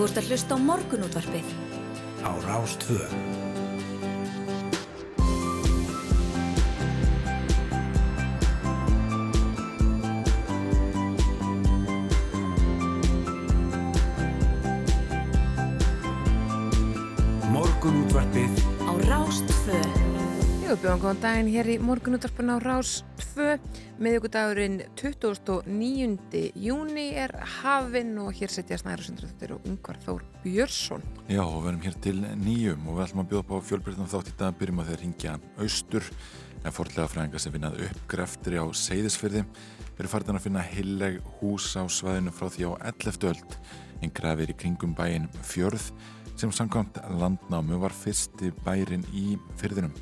Þú ert að hlusta á morgunútvarpið. Á Rástvö. Morgunútvarpið Á Rástvö. Jú, bjóðan góðan daginn hér í morgunúttarpun á Rás 2. Miðugudagurinn 29. júni er hafinn og hér setja Snæra Sundröður og Ungvar Þór Björnsson. Já, og við erum hér til nýjum og við ætlum að bjóða upp á fjölbyrðum þátt í dag byrjum að þeir ringja austur en forðlega fræðingar sem vinnað uppgreftri á Seyðisfyrði erum farin að finna hilleg hús á svæðinu frá því á 11. öld en grafir í kringum bæin fjörð sem samkvæmt landnámu var fyrsti bærin í fyrðinum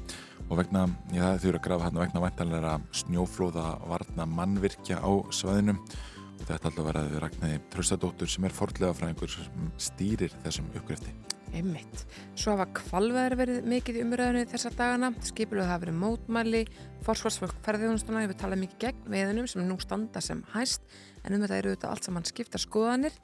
og vegna, já þau eru að grafa hérna vegna væntanlega snjóflóða varna mannvirkja á svæðinu og þetta alltaf verið við Ragnæði Tröstadóttur sem er forðlega fræðingur sem stýrir þessum uppgrefti Einmitt. Svo hafa kvalveðar verið mikið í umræðinu þessar dagana. Skipiluð hafa verið mótmæli, forsvarsfólk ferðjónustuna hefur talað mikið gegn veðunum sem nú standa sem hæst en um þetta eru þetta allt saman skipta skoðanir.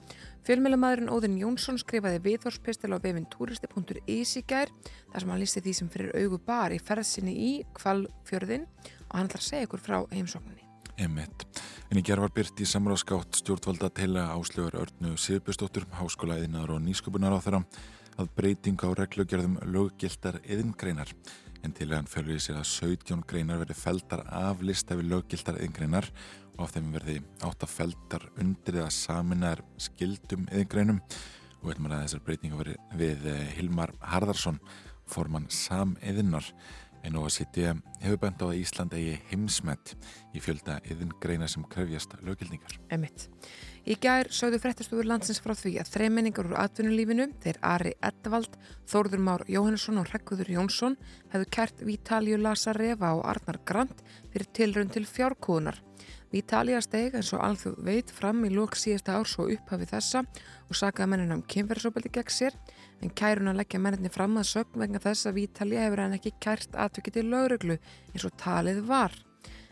Fjölmjölamæðurinn Óðin Jónsson skrifaði viðhórspistil á vefinn turisti.is í gær þar sem hann lísti því sem fyrir augu bar í ferðsinni í kvalfjörðin og hann ætlar að segja ykkur frá heimsókninni. Einmitt. En í gerð var byrt í samráðskátt stjórnvalda til að áslögur Örnu Sigurbjörnsdóttur, háskólaðinar og nýsköpunar á þeirra að breyting á reglugjörðum löggildar yðingreinar en til að hann fölur í sig að 17 greinar verði feldar af lista við löggildar yðingreinar og af þeim verði átt að feldar undir eða saminnar skildum yðingreinum og veitum að þessar breytinga verið við Hilmar Harðarsson formann samiðinnar en OSCD hefur bent á að Ísland eigi heimsmet í fjölda yðingreina sem krefjast löggildingar. Emitt. Í gær sögðu fréttastúður landsins frá því að þreiminningar úr atvinnulífinu, þeir Ari Edvald, Þórður Már Jóhannesson og Rekkuður Jónsson hefðu kert Vítalíu Lasareva og Arnar Grant fyrir tilrönd til fjárkúðunar. Vítalíu steg eins og alþjóð veit fram í lók síðasta árs og upphafi þessa og sakaði mennina um kynverðsópaldi gegn sér en kærun að leggja menninni fram að sögn vegna þess að Vítalíu hefur hann ekki kært atvikið til lögreglu eins og talið var.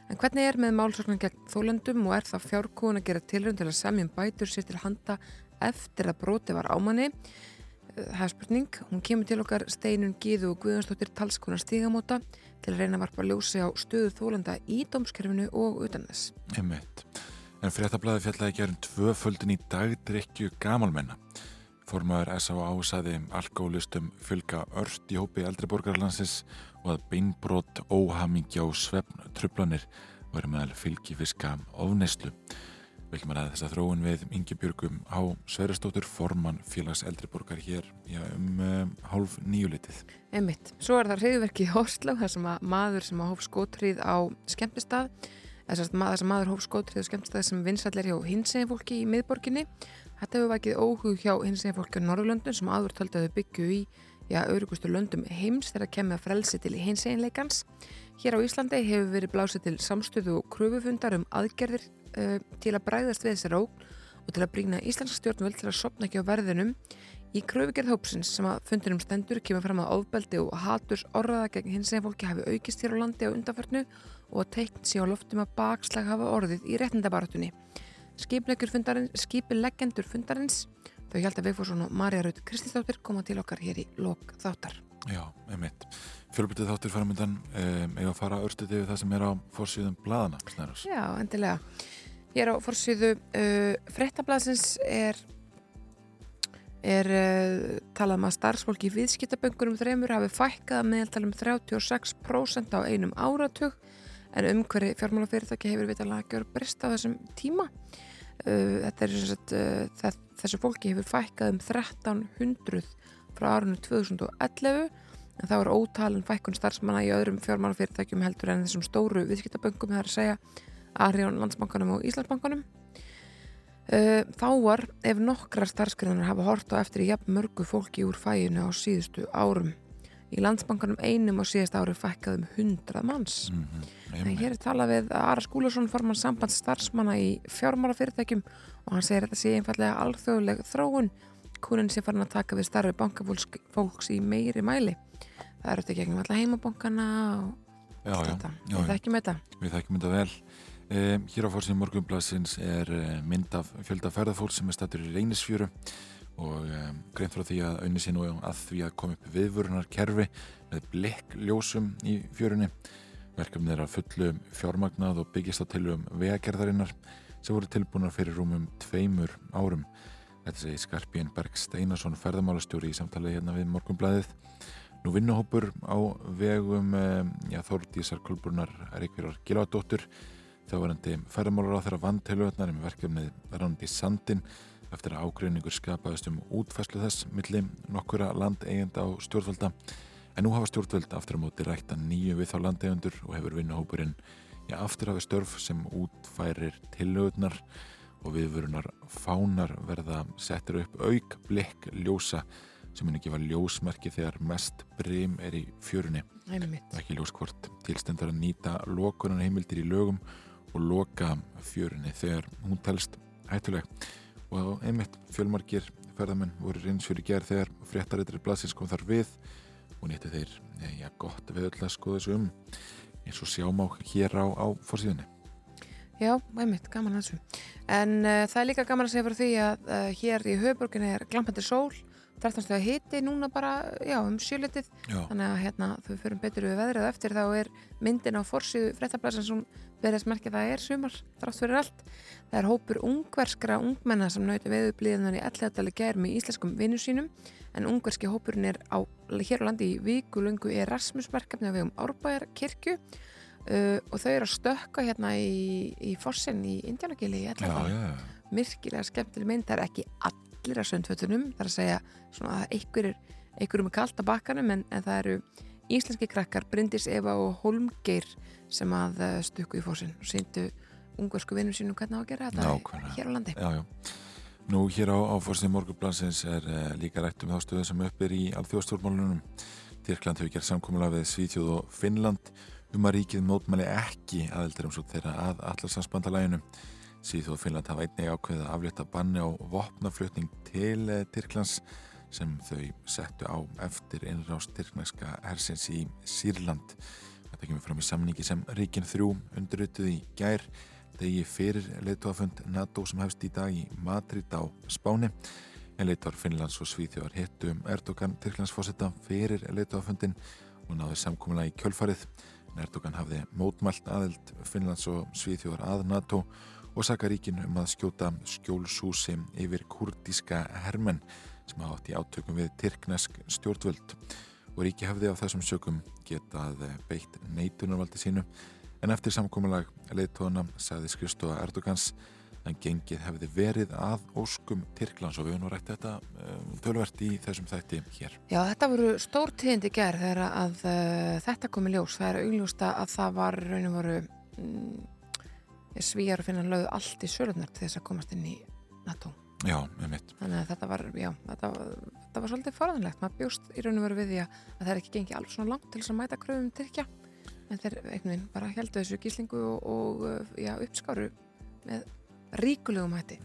En hvernig er með málsóknan gegn þólendum og er það fjárkúin að gera tilrönd til að semjum bætur sér til handa eftir að broti var ámanni? Það er spurning. Hún kemur til okkar steinun Gíðu og Guðanstóttir talskona stígamóta til að reyna að varpa ljósi á stöðu þólenda í dómskerfinu og utan þess. Emmett. En fréttablaði fjallaði gerum tvöföldin í dagdrykju gamalmenna. Formaður S.A.A. saði alkoholistum fylga ört í hópi eldri borgarlandsins og að beinbrot, óhamingja og svefn trublanir voru meðal fylgifiska ofneislu. Viljum að þess að þróun við Ingi Björgum á Sverrestóttur formann félags eldri borgar hér já, um um hálf nýjulitið. Emmitt. Svo er það reyðverki í Horslau þar sem að maður sem að hóf skótrið á skemmtistað þess að maður hóf skótrið á skemmtistað sem vinsallir hjá hinsegin fólki í miðborginni Þetta hefur vakið óhug hjá hins eginn fólki á Norrlöndun sem aður töldu að þau byggju í já, auðvikustu löndum heims þegar kemur að frelsi til hins eginleikans. Hér á Íslandi hefur verið blásið til samstöðu og kröfufundar um aðgerðir uh, til að bræðast við þessi rók og til að brína Íslandska stjórnvöld til að sopna ekki á verðinum. Í kröfugerð hópsins sem að fundinum stendur kemur fram að ofbeldi og haturs orðaða gegn hins eginn fólki hafi aukist hér á landi á undanförnu og að teikn sé á loftum að bakslag hafa orðið í réttindabaratunni skipileggendur fundarins þau held að Vigfússon og Marja Raut Krististóttir koma til okkar hér í lok þáttar Já, einmitt Fjölbyrtið þáttir fara myndan um, eða fara örstuðið við það sem er á fórsýðum bladana snærus. Já, endilega Ég er á fórsýðu uh, frettablasins er er uh, talað um að starfsfólki í viðskiptaböngunum þreymur hafi fækkað meðaltalum 36% á einum áratug en umhverfi fjármálafyrirtæki hefur vitalega gera breyst á þessum tíma. Uh, er uh, þessu fólki hefur fækkað um 1300 frá árunni 2011 en þá er ótalinn fækkun starfsmanna í öðrum fjármálafyrirtækjum heldur en þessum stóru viðskiptaböngum það er að segja Arjón Landsbankanum og Íslandsbankanum. Uh, þá var ef nokkrar starfskriðunar hafa hort á eftir jafn mörgu fólki úr fæinu á síðustu árum. Í landsbankanum einum á síðast ári fækkaðum 100 manns. Mm -hmm. en hér er talað við Ara Skúlason forman samband starfsmanna í fjármálafyrirtækjum og hann segir að þetta sé einfallega alþjóðleg þróun. Kunin sé farin að taka við starfi bankafólks í meiri mæli. Það eru þetta gegnum alla heimabankana og já, þetta. Já, við þekkjum þetta. Við þekkjum þetta vel um, Hér á fórsíðum morgunblassins er mynd af fjölda ferðarfólk sem er stættur í Reynisfjöru og um, greint frá því að sé nú að því að koma upp viðvörunar kerfi með blikkljósum í fjörunni. Verkefnið er að fullu fjármagnað og byggist á tilum vegagerðarinnar sem voru tilbúinar fyrir rúmum tveimur árum. Þetta segi Skarpín Berg Steinarsson ferðamálastjóri í samtalið hérna við Morgunblæðið. Nú vinnuhópur á vegum ja, Þórdísar Kolbrunar Ríkvirar Gilvardóttur þá verðandi ferðamálar á þeirra vantilöðnar með verkefnið Randi Sandin eftir að ágreiningur skapaðist um útfæslu þess milli nokkura landeigenda á stjórnvalda. En nú hafa stjórnvald aftur á móti rækta nýju við þá landeigendur og hefur vinnuhópurinn í afturhafi störf sem útfærir tillögurnar og viðvörunar fánar verða settir upp auk blikk ljósa sem henni gefa ljósmerki þegar mest breym er í fjörunni. Ekki ljóskvort tilstendar að nýta lokunan heimildir í lögum og loka fjörunni þegar hún telst hættuleg. Og einmitt fjölmarkir ferðamenn voru reyns fyrir gerð þegar fréttaritri blassins kom þar við og nýtti þeir, já gott við öll að skoða þessu um eins og sjáum á hér á, á fórsíðunni Já, einmitt, gaman að þessu. En uh, það er líka gaman að segja fyrir því að uh, hér í höfburginni er glampandi sól 13 steg að hiti núna bara já, um sjölitið, þannig að hérna þau fyrir betur við veðrið. Eftir þá er myndin á fórsíðu fréttablasin sem verðist merkja það er sumar, þrátt fyrir allt. Það er hópur ungverskra ungmenna sem nauti veðublíðunar í alledali gær með íslenskum vinnu sínum. En ungverski hópurinn er á, hér á landi í vikulöngu Erasmusverkefni á vegum Árbæjar kirkju uh, og þau eru að stökka hérna í, í fossin í Indiánagili í alledali myrkilega skemmtileg mynd, það er ekki all allir að söndfötunum þar að segja svona að einhverjum einhver er kallt að bakkanum en, en það eru íslenski krakkar Bryndis, Eva og Holmgeir sem að uh, stukku í fósin og síndu ungarsku vinnum sínum hvernig á að gera þetta Nákvæmlega. hér á landi já, já. Nú hér á, á fórsni morgublansins er uh, líka rætt um þá stöðu sem upp er í alþjóðstórmálunum Tyrkland hefur gerð samkominlega við Svítjóð og Finnland um að ríkið mótmæli ekki aðeldur um svo þeirra að allarsansbandalæginu Finnland hafa einnig ákveðið að aflétta banni á vopnaflutning til eh, Tyrklands sem þau settu á eftir innrást tyrkneska hersins í Sýrland. Þetta kemur fram í samningi sem Ríkin 3 undirutuð í gær degi fyrir leittóafund NATO sem hefst í dag í Madrid á Spáni. En leittóar Finnlands og Svíþjóðar hittu um Erdogan Tyrklandsfósetta fyrir leittóafundin og náði samkómulega í kjölfarið. Erdogan hafði mótmælt aðeld Finnlands og Svíþjóðar að NATO og og saka ríkin um að skjóta skjólshúsi yfir kurdíska hermenn sem hafa átt í átökum við Tyrknesk stjórnvöld og ríki hafði á þessum sökum getað beitt neitunarvaldi sínu en eftir samkómulag leiðtóna sagði skrifstofa Erdogans en gengið hefði verið að óskum Tyrklands og við höfum rætt þetta um, tölvert í þessum þætti hér. Já, þetta voru stór tíðindi gerð þegar að uh, þetta komi ljós. Það er augljósta að það var raun og voru um, svíjar að finna lögðu allt í sölunar til þess að komast inn í NATO. Já, Þannig að þetta var, já, þetta var, þetta var svolítið forðanlegt. Maður bjóst í raun og veru við því að það er ekki gengið alveg svona langt til þess að mæta kröfum Tyrkja. En þeir einhvern veginn bara heldu þessu gíslingu og, og já, uppskáru með ríkulegum hætti.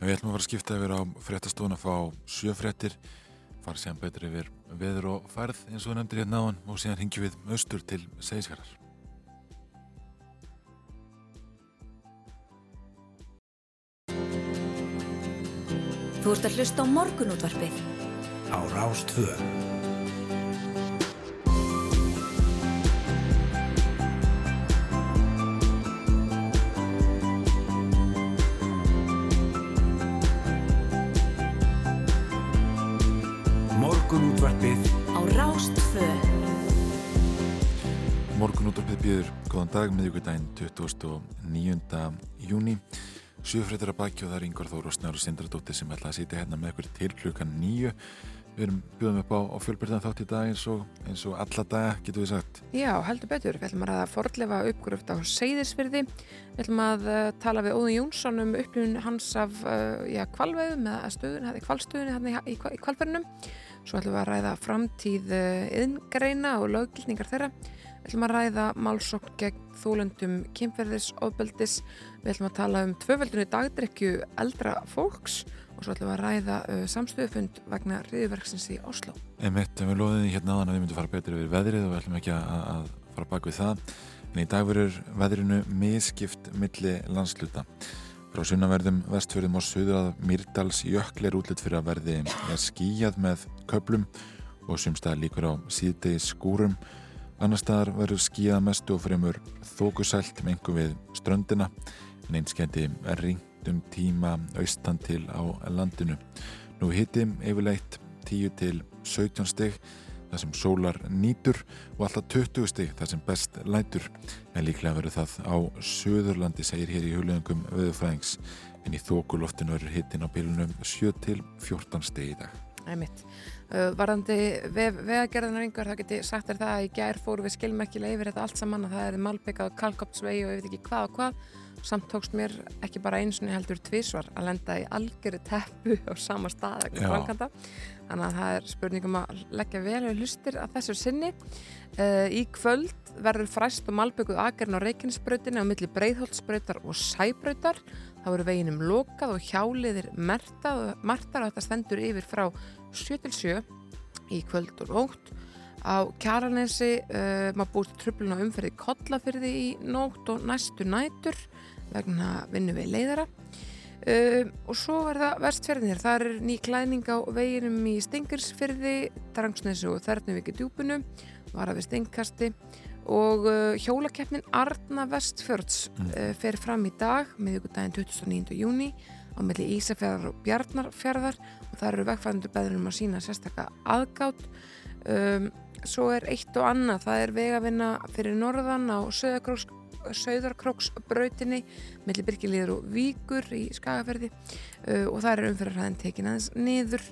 Við ætlum að fara að skipta yfir á fréttastofun að fá sjöfréttir fara sér betur yfir veður og færð eins og nefndir hérna á hann og síðan ringjum við austur til segisverðar Þú ert að hlusta á morgunútvarpið. Á Rástvö Morgunútvarpið. Á Rástvö Morgunútvarpið býður góðan dag miðjúkvæðdægin 29. júni Sjöfréttir að baki og það er Yngvar Þóru og Snjáru Sindradóttir sem ætla að sýta hérna með ykkur til klukkan nýju. Við erum bjóðum upp á, á fjölbyrðan þátt í dag eins og, eins og alla daga, getur við sagt. Já, heldur betur. Við ætlum að ræða forðlefa uppgröft á Seyðisfyrði. Við ætlum að uh, tala við Óðun Jónsson um upplifun hans af uh, kvalveðum eða stöðun, kvalstöðunni hérna í, í, í kvalferðinum. Svo ætlum við að ræða framtíð yðngreina uh, og löggildningar þeirra. Við ætlum að ræða málsokn gegn þólundum kynferðisofbeldis. Við ætlum að tala um tvöföldunni dagdrekju eldra fólks og svo ætlum við að ræða uh, samstöðufund vegna riðiverksins í Oslo. Emitt, við loðum því hérna aðan að við myndum fara betur yfir veðrið og við ætlum ekki að, að fara bak við það. En í dag verður veðrinu miskipt milli landsluta. Frá sunnaverðum vestfjörðum og söður að Myrdals jökli er útlitt fyrir að verði skíjað með köplum og sumstaðar líkur á síðdegi skúrum. Annar staðar verður skíjað mestu og fremur þókusælt einhver við ströndina en einskjandi er ringt um tíma austan til á landinu. Nú hittim yfirleitt 10 til 17 stygg þar sem sólar nýtur og alltaf 20 stygg þar sem best lætur en líklega verður það á Suðurlandi segir hér í hulöðungum viðfæðings en í þókuloftinu verður hittin á bílunum 7 til 14 stygg í dag. Æmitt. Uh, varðandi vegagerðanar yngur, það geti sagt er það að í gær fóru við skilmerkilega yfir þetta allt saman að það er malbyggað kalkopsvegi og ég veit ekki hvað og hvað samt tókst mér ekki bara eins og heldur tvísvar að lenda í algjörði teppu á sama stað þannig að það er spurningum að leggja vel og hlustir að þessu sinni. Uh, í kvöld verður fræst og malbygguð aðgerðin á Reykjanesbröðinu á milli Breiðholtsbröðar og Sæbröðar þá verður veginum lokað og hjáliðir mertar og þetta stendur yfir frá 7-7 í kvöld og nótt. Á Kjaranesi uh, maður búið tröflun á umferði kollafyrði í nótt og næstu nætur vegna vinnu við leiðara. Uh, og svo er það vestferðinir, það er ný klæning á veginum í Stingirsfyrði Drangsnesi og Þernuviki djúbunu var að við Stingkasti og uh, hjólakeppnin Arna Vestfjörds mm. uh, fer fram í dag miðugudaginn 29. júni á melli Ísafjörðar og Bjarnarfjörðar og það eru vegfæðundur beðurum að sína sérstakka aðgátt um, svo er eitt og annað, það er vegavinna fyrir norðan á Söðakróks Sauðarkróksbrautinni millir Birkilíður og Víkur í Skagaferði uh, og það er umferðarhæðin tekin aðeins niður.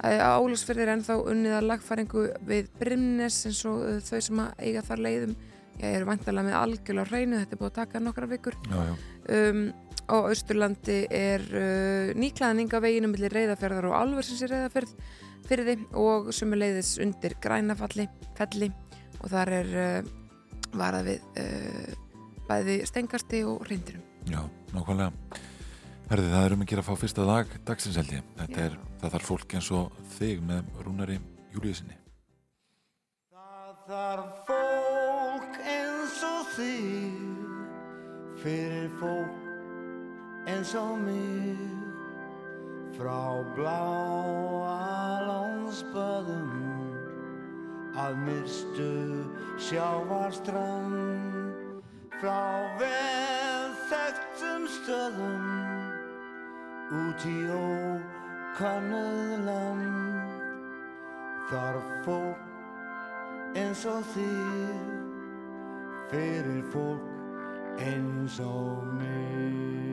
Álusferði er ennþá unnið að lagfæringu við Brimnes eins og uh, þau sem að eiga þar leiðum. Ég er vantalega með algjörlega hreinu þetta er búið að taka nokkra vikur. Já, já. Um, á Austurlandi er uh, nýklaðning af veginu millir reyðaferðar og alversins í reyðaferð fyrir þið og sem er leiðis undir grænafalli felli og þar er uh, varað við uh, bæði stengasti og reyndirum. Já, nákvæmlega. Herði, það er um að gera að fá fyrsta dag dagsins held ég. Þetta er, það þarf fólk eins og þig með rúnari júliðsynni. Það þarf fólk eins og þig fyrir fólk eins og mig frá bláa lónsböðum að myrstu sjávarstrand frá vel þekktum stöðum út í ókannuð land. Þarf fólk eins og þér fyrir fólk eins og mér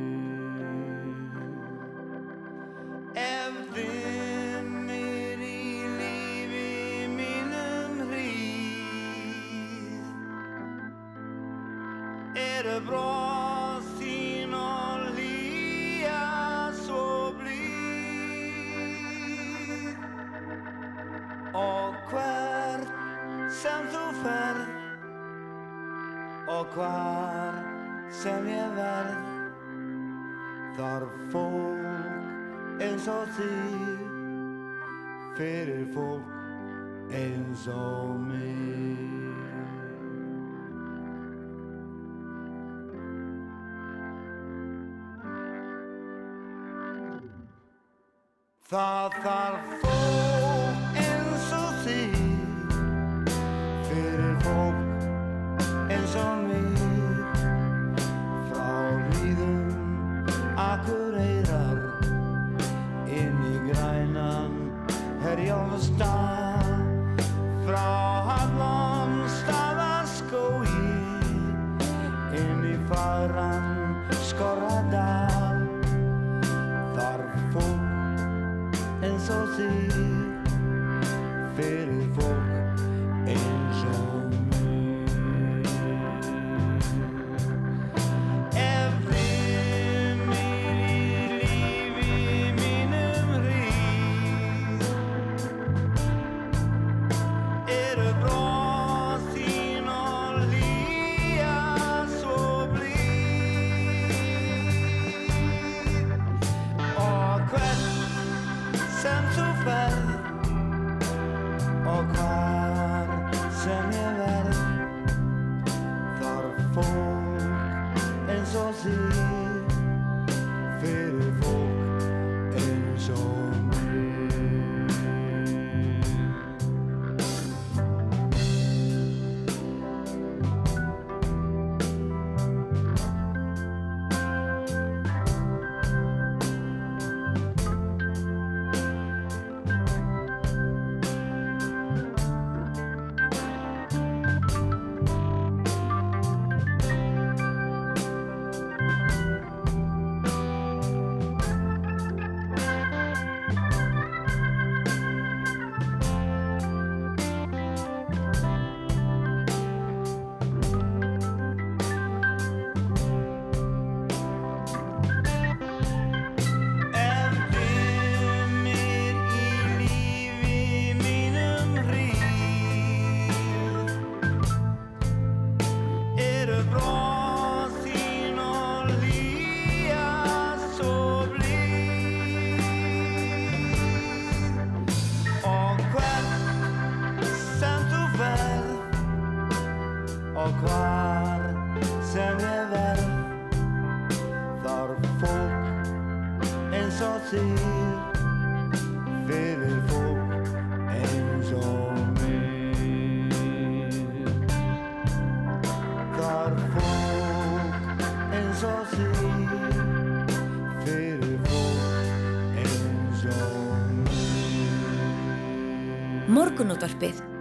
eru bróð þín og hlýja svo blíð og hvert sem þú ferð og hvar sem ég verð þarf fólk eins og þig fyrir fólk eins og mig Það þarf fólk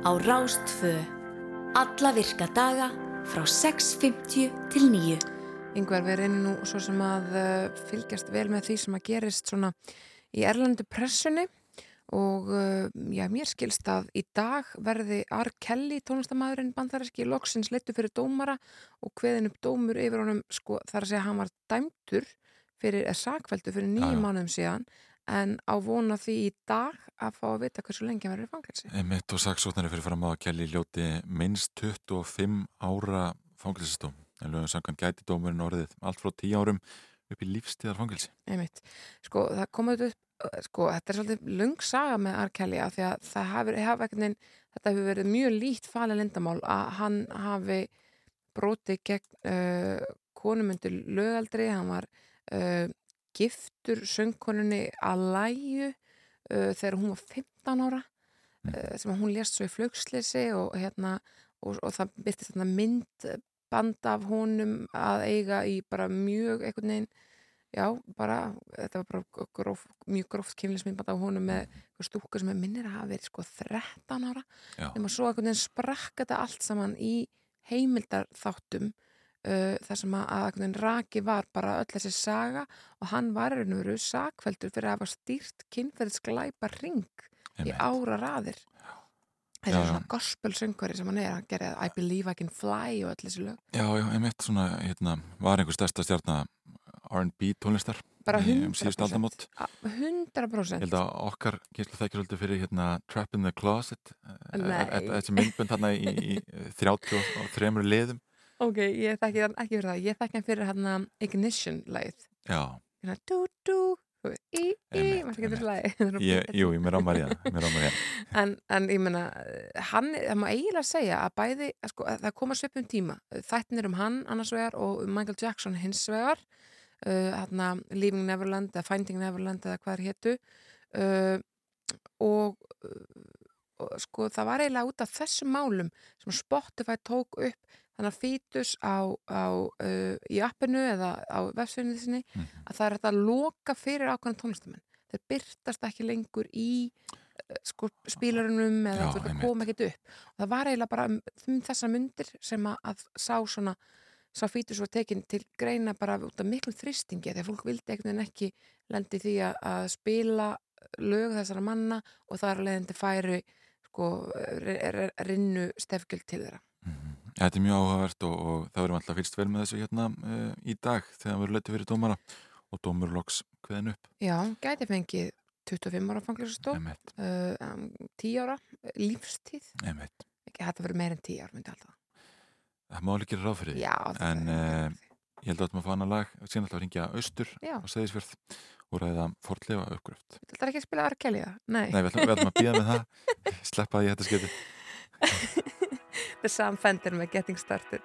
á Rástfö. Alla virka daga frá 6.50 til 9. Yngvar, við reynum nú svo sem að uh, fylgjast vel með því sem að gerist svona í erlendu pressunni og uh, já, mér skilst að í dag verði R. Kelly, tónlistamæðurinn bandaræski, loksins leittu fyrir dómara og hveðin upp dómur yfir honum, sko, þar að segja að hann var dæmtur fyrir, eða sakveldu fyrir nýjum já. mánuðum síðan en á vona því í dag að fá að vita hversu lengi hann verður í fangelsi. Mitt og saksóknari fyrir fram á að Kelly ljóti minnst 25 ára fangilsistóm. En lögum samkvæmt gæti dómurinn orðið allt frá 10 árum upp í lífstíðar fangilsi. Einmitt. Sko, það komið upp, sko, þetta er svolítið lung saga með R. Kelly af því að það hafi, hafi ekkert neginn, þetta hefur verið mjög líkt falið lindamál að hann hafi brotið gegn uh, konumundir lögaldri, hann var uh, giftur söngkonunni að læju uh, þegar hún var 15 ára uh, sem hún lést svo í flugsleysi og hérna og, og það byrtist þarna myndband af honum að eiga í bara mjög einhvern veginn já, bara, þetta var bara gróf, mjög gróft kynlismyndband af honum með einhver stúkur sem er minnir að hafa verið sko 13 ára. Já. nema svo einhvern veginn sprakk þetta allt saman í heimildarþáttum uh, þar sem að, að raki var bara öll þessi saga og hann var veru sakveldur fyrir að hafa stýrt kynferðisglæpa ring í ára raðir. Já, þessi já. svona gospel söngvari sem hann er hann gerði I Believe I Can Fly og öll þessi lög. Já, já, einmitt svona, hérna, var einhver stærsta stjarnar R&B tónlistar bara í- um síðust 100% aldamót. A- Ég 100% held að okkar gíslu þekkir svolítið fyrir hérna Trap in the Closet eh, Nei. eh, þessi myndbönd þarna í, í 33 liðum ok, ég þekki hann ekki fyrir það. Ég þekki hann fyrir hann Ignition lagið. Já, hérna þú veist, í, í, maður getur ég, jú, ég mér ámar það en, en ég meina, hann, það má eiginlega segja að bæði, að sko, að það koma svipum tíma. Þættinir um hann annars vegar og um Michael Jackson hins vegar uh, hérna Leaving Neverland eða Finding Neverland eða hvað er hétu uh, og, uh, sko það var eiginlega út af þessum málum sem Spotify tók upp þannig að fítus á, á uh, í appinu eða á vefsveginni sinni Mhm. að það er hægt að loka fyrir ákvæmna tónlistamenn þeir byrtast ekki lengur í uh, sko spílarunum eða Já, einmitt. koma ekkert upp og það var eiginlega bara um, um þessa myndir sem að, að sá svona sá fítus var tekin til greina bara út af miklum þristingi þegar fólk vildi einhvern veginn ekki lendi því að, að spila lög þessara manna og það er leiðandi færi sko, rinnu stefgjöld til þeirra Þetta er mjög áhugavert og, og það verðum alltaf fylgst vel með þessu hérna uh, í dag þegar við erum letið fyrir dómara og dómur loks hveðin upp. Já, gæti fengið 25 ára fanglisastó Einmitt, uh, um, 10 ára eh, lífstíð. Ekki hægt að vera meir en 10 ára myndi alltaf Það má gera ráð fyrir því. En, eh, Ég held að maður fana lag síðan alltaf að ringja austur Já. á Seyðisfjörð og ræða fortlefa uppgröft Þetta er ekki að spila aðra kelliða? Nei. Nei, við ætlum, við ætlum að býða með það. Sleppa því þetta sketi The Sam Fender með Getting Started.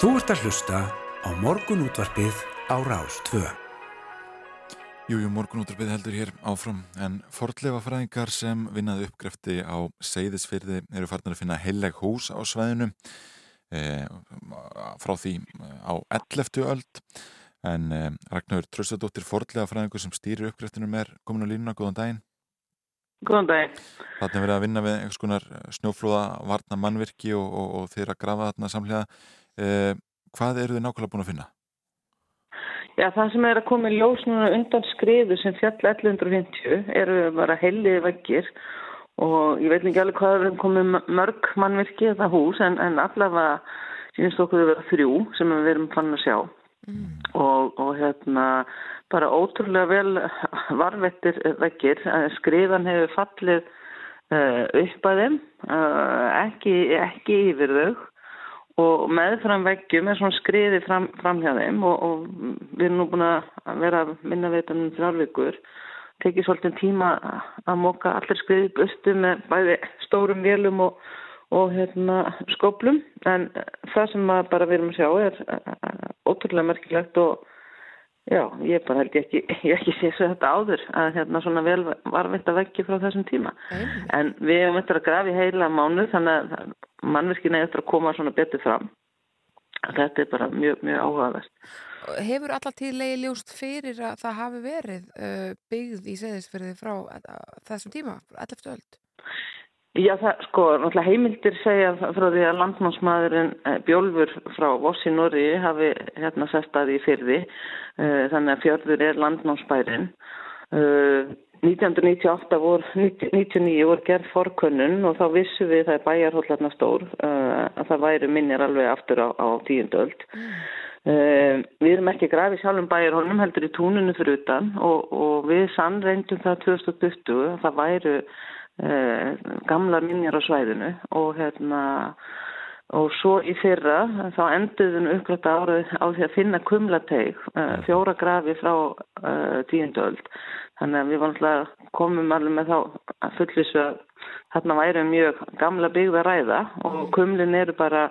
Þú ert að hlusta á morgun útvarpið á Rás 2. Jújú, morgunútarbið heldur hér áfram en forðlefa fræðingar sem vinnaði uppgrefti á Seyðisfyrði eru farnar að finna heileg hús á svæðinu e, frá því á 11. öld en e, Ragnar Tröstadóttir forðlefa fræðingur sem stýrir uppgreftinum er komin á línuna, góðan daginn Góðan daginn. Þarna er verið að vinna við einhvers konar snjóflóða varna mannvirki og, og, og þeir að grafa þarna samlega e, hvað eru þið nákvæmlega búin að finna? Já, það sem er að koma í ljós núna undan skriðu sem fjall 1150 eru bara heiliði veggir og ég veit ekki alveg hvað er komið mörg mannvirki eða hús en, en allavega sínist okkur að vera þrjú sem við erum fann að sjá og, og hérna bara ótrúlega vel varvettir veggir. Skriðan hefur fallið uh, upp að þeim, uh, ekki, ekki yfir þau og meðfram veggjum er svona skriði fram, fram hjá þeim og, og við erum nú búin að vera minna veitanum þrjárvíkur tekið svolítið tíma að móka allir skriði bustu með bæði stórum vélum og, og hérna, skóplum en það sem bara við erum að sjá er ótrúlega merkilegt og já, ég bara held ekki ég ekki sé svo þetta áður að hérna svona vel varvitt að veggi frá þessum tíma en við hefum eftir að grafi heila mánu þannig að mannverkin er eftir að koma svona betur fram þetta er bara mjög, mjög áhugavert Hefur alltaf til leiði ljóst fyrir að það hafi verið uh, byggð í seðisferði frá uh, þessum tíma, 11. öld? Já, það, sko, náttúrulega heimildir segja frá því að landnámsmaðurinn eh, Bjólfur frá Vossi Norri hafi hérna sestaði í fyrði, uh, þannig að fjörður er landnámsbærin. Uh, 1998 voru, 99 voru gerð forkönnun og þá vissu við það er bæjarhóllarna stór uh, að það væri minnir alveg aftur á, á tíundöld. Uh, við erum ekki grafið sjálfum bæjarhólnum heldur í túnunu fyrir utan og, og við sannreindum það 2020 að það væru Uh, gamlar minjar á svæðinu og hérna og svo í fyrra þá enduðum uppgrætta árið á því að finna kumlateig, uh, fjóra grafi frá uh, tíundöld þannig að við náttúrulega komum alveg með þá að fullisu að þarna væri mjög gamla byggð að ræða og kumlin eru bara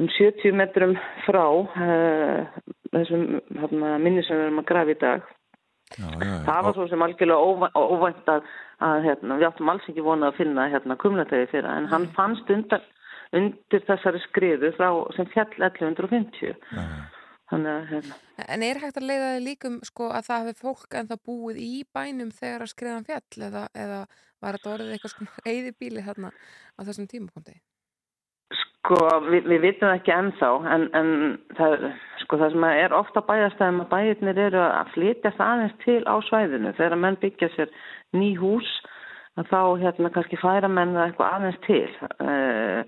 um 70 metrum frá þessum minni sem við erum að grafi í dag. Já, já, já. það var svo sem algjörlega óvænt að, að hérna, við áttum alls ekki vonað að finna hérna kumlategi fyrir en hann fannst undir, undir þessari skriðu frá sem fjall 1150 þannig að hérna. En er hægt að leiða þig líkum sko að það hefur fólk en það búið í bænum þegar að skriðan fjall eða, eða var þetta orðið eitthvað sko eðibíli hérna á þessum tímapunkti? Sko, við, við vitum það ekki ennþá, en, en það, sko, það sem er ofta bæjastæðum að bæjirnir eru að flytjast aðeins til á svæðinu. Þegar menn byggja sér ný hús, þá hérna kannski færa menn það eitthvað aðeins til. Uh,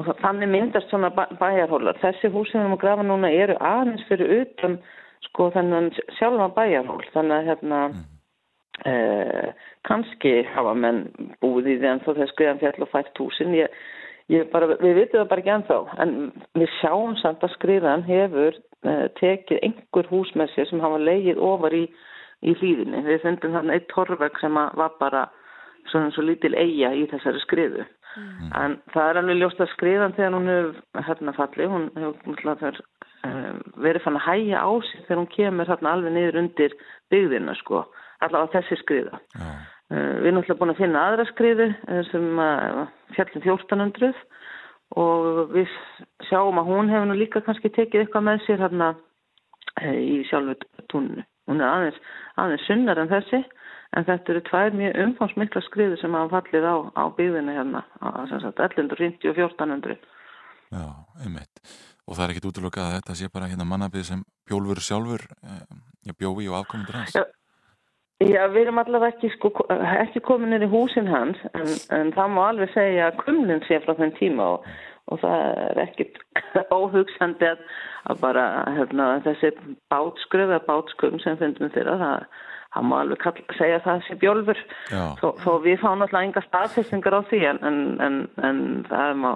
og þannig myndast svona bæjarhólar. Þessi hús sem við erum að grafa núna eru aðeins fyrir utan sko þennan sjálfa bæjarhól. Þannig að hérna... Uh, kannski hafa menn búið í því en þó þegar skriðan fjall og fært húsin ég Bara, við vitum það bara ekki ennþá, en við sjáum samt að skriðan hefur uh, tekið einhver hús með sér sem hafa leigið ofar í, í hlýðinni. Við fundum þannig eitt torveg sem var bara svona svo lítil eiga í þessari skriðu. Mm. En það er alveg ljóst að skriðan þegar hún hefur hérna fallið, hún hefur uh, verið fann að hæja á sig þegar hún kemur hérna alveg niður undir byggðina sko, allavega þessi skriða. Mm. Við erum alltaf búin að finna aðra skriðu sem fjallin 1400 og við sjáum að hún hefur nú líka kannski tekið eitthvað með sér hérna í sjálfu túninu. Hún er aðeins, aðeins sunnar en þessi en þetta eru tvær mjög umfámsmikla skriðu sem hafa fallið á, á byggðinu hérna á 1150 og 1400. Já, einmitt. Og það er ekkit útlökað að þetta sé bara hérna mannabið sem Bjólfur sjálfur eh, bjói og afkomundur hans? Já. Já, við erum allavega ekki, sko, ekki komin inn í húsin hans en, en það má alveg segja að kumlinn sé frá þenn tíma og, og það er ekkit óhugsandi að, að bara hérna, þessi bátskröð eða bátskum sem finnum þeirra það, það má alveg kall, segja það sé bjólfur þó, þó við fáum alltaf enga staðfestingar á því en, en, en, en það má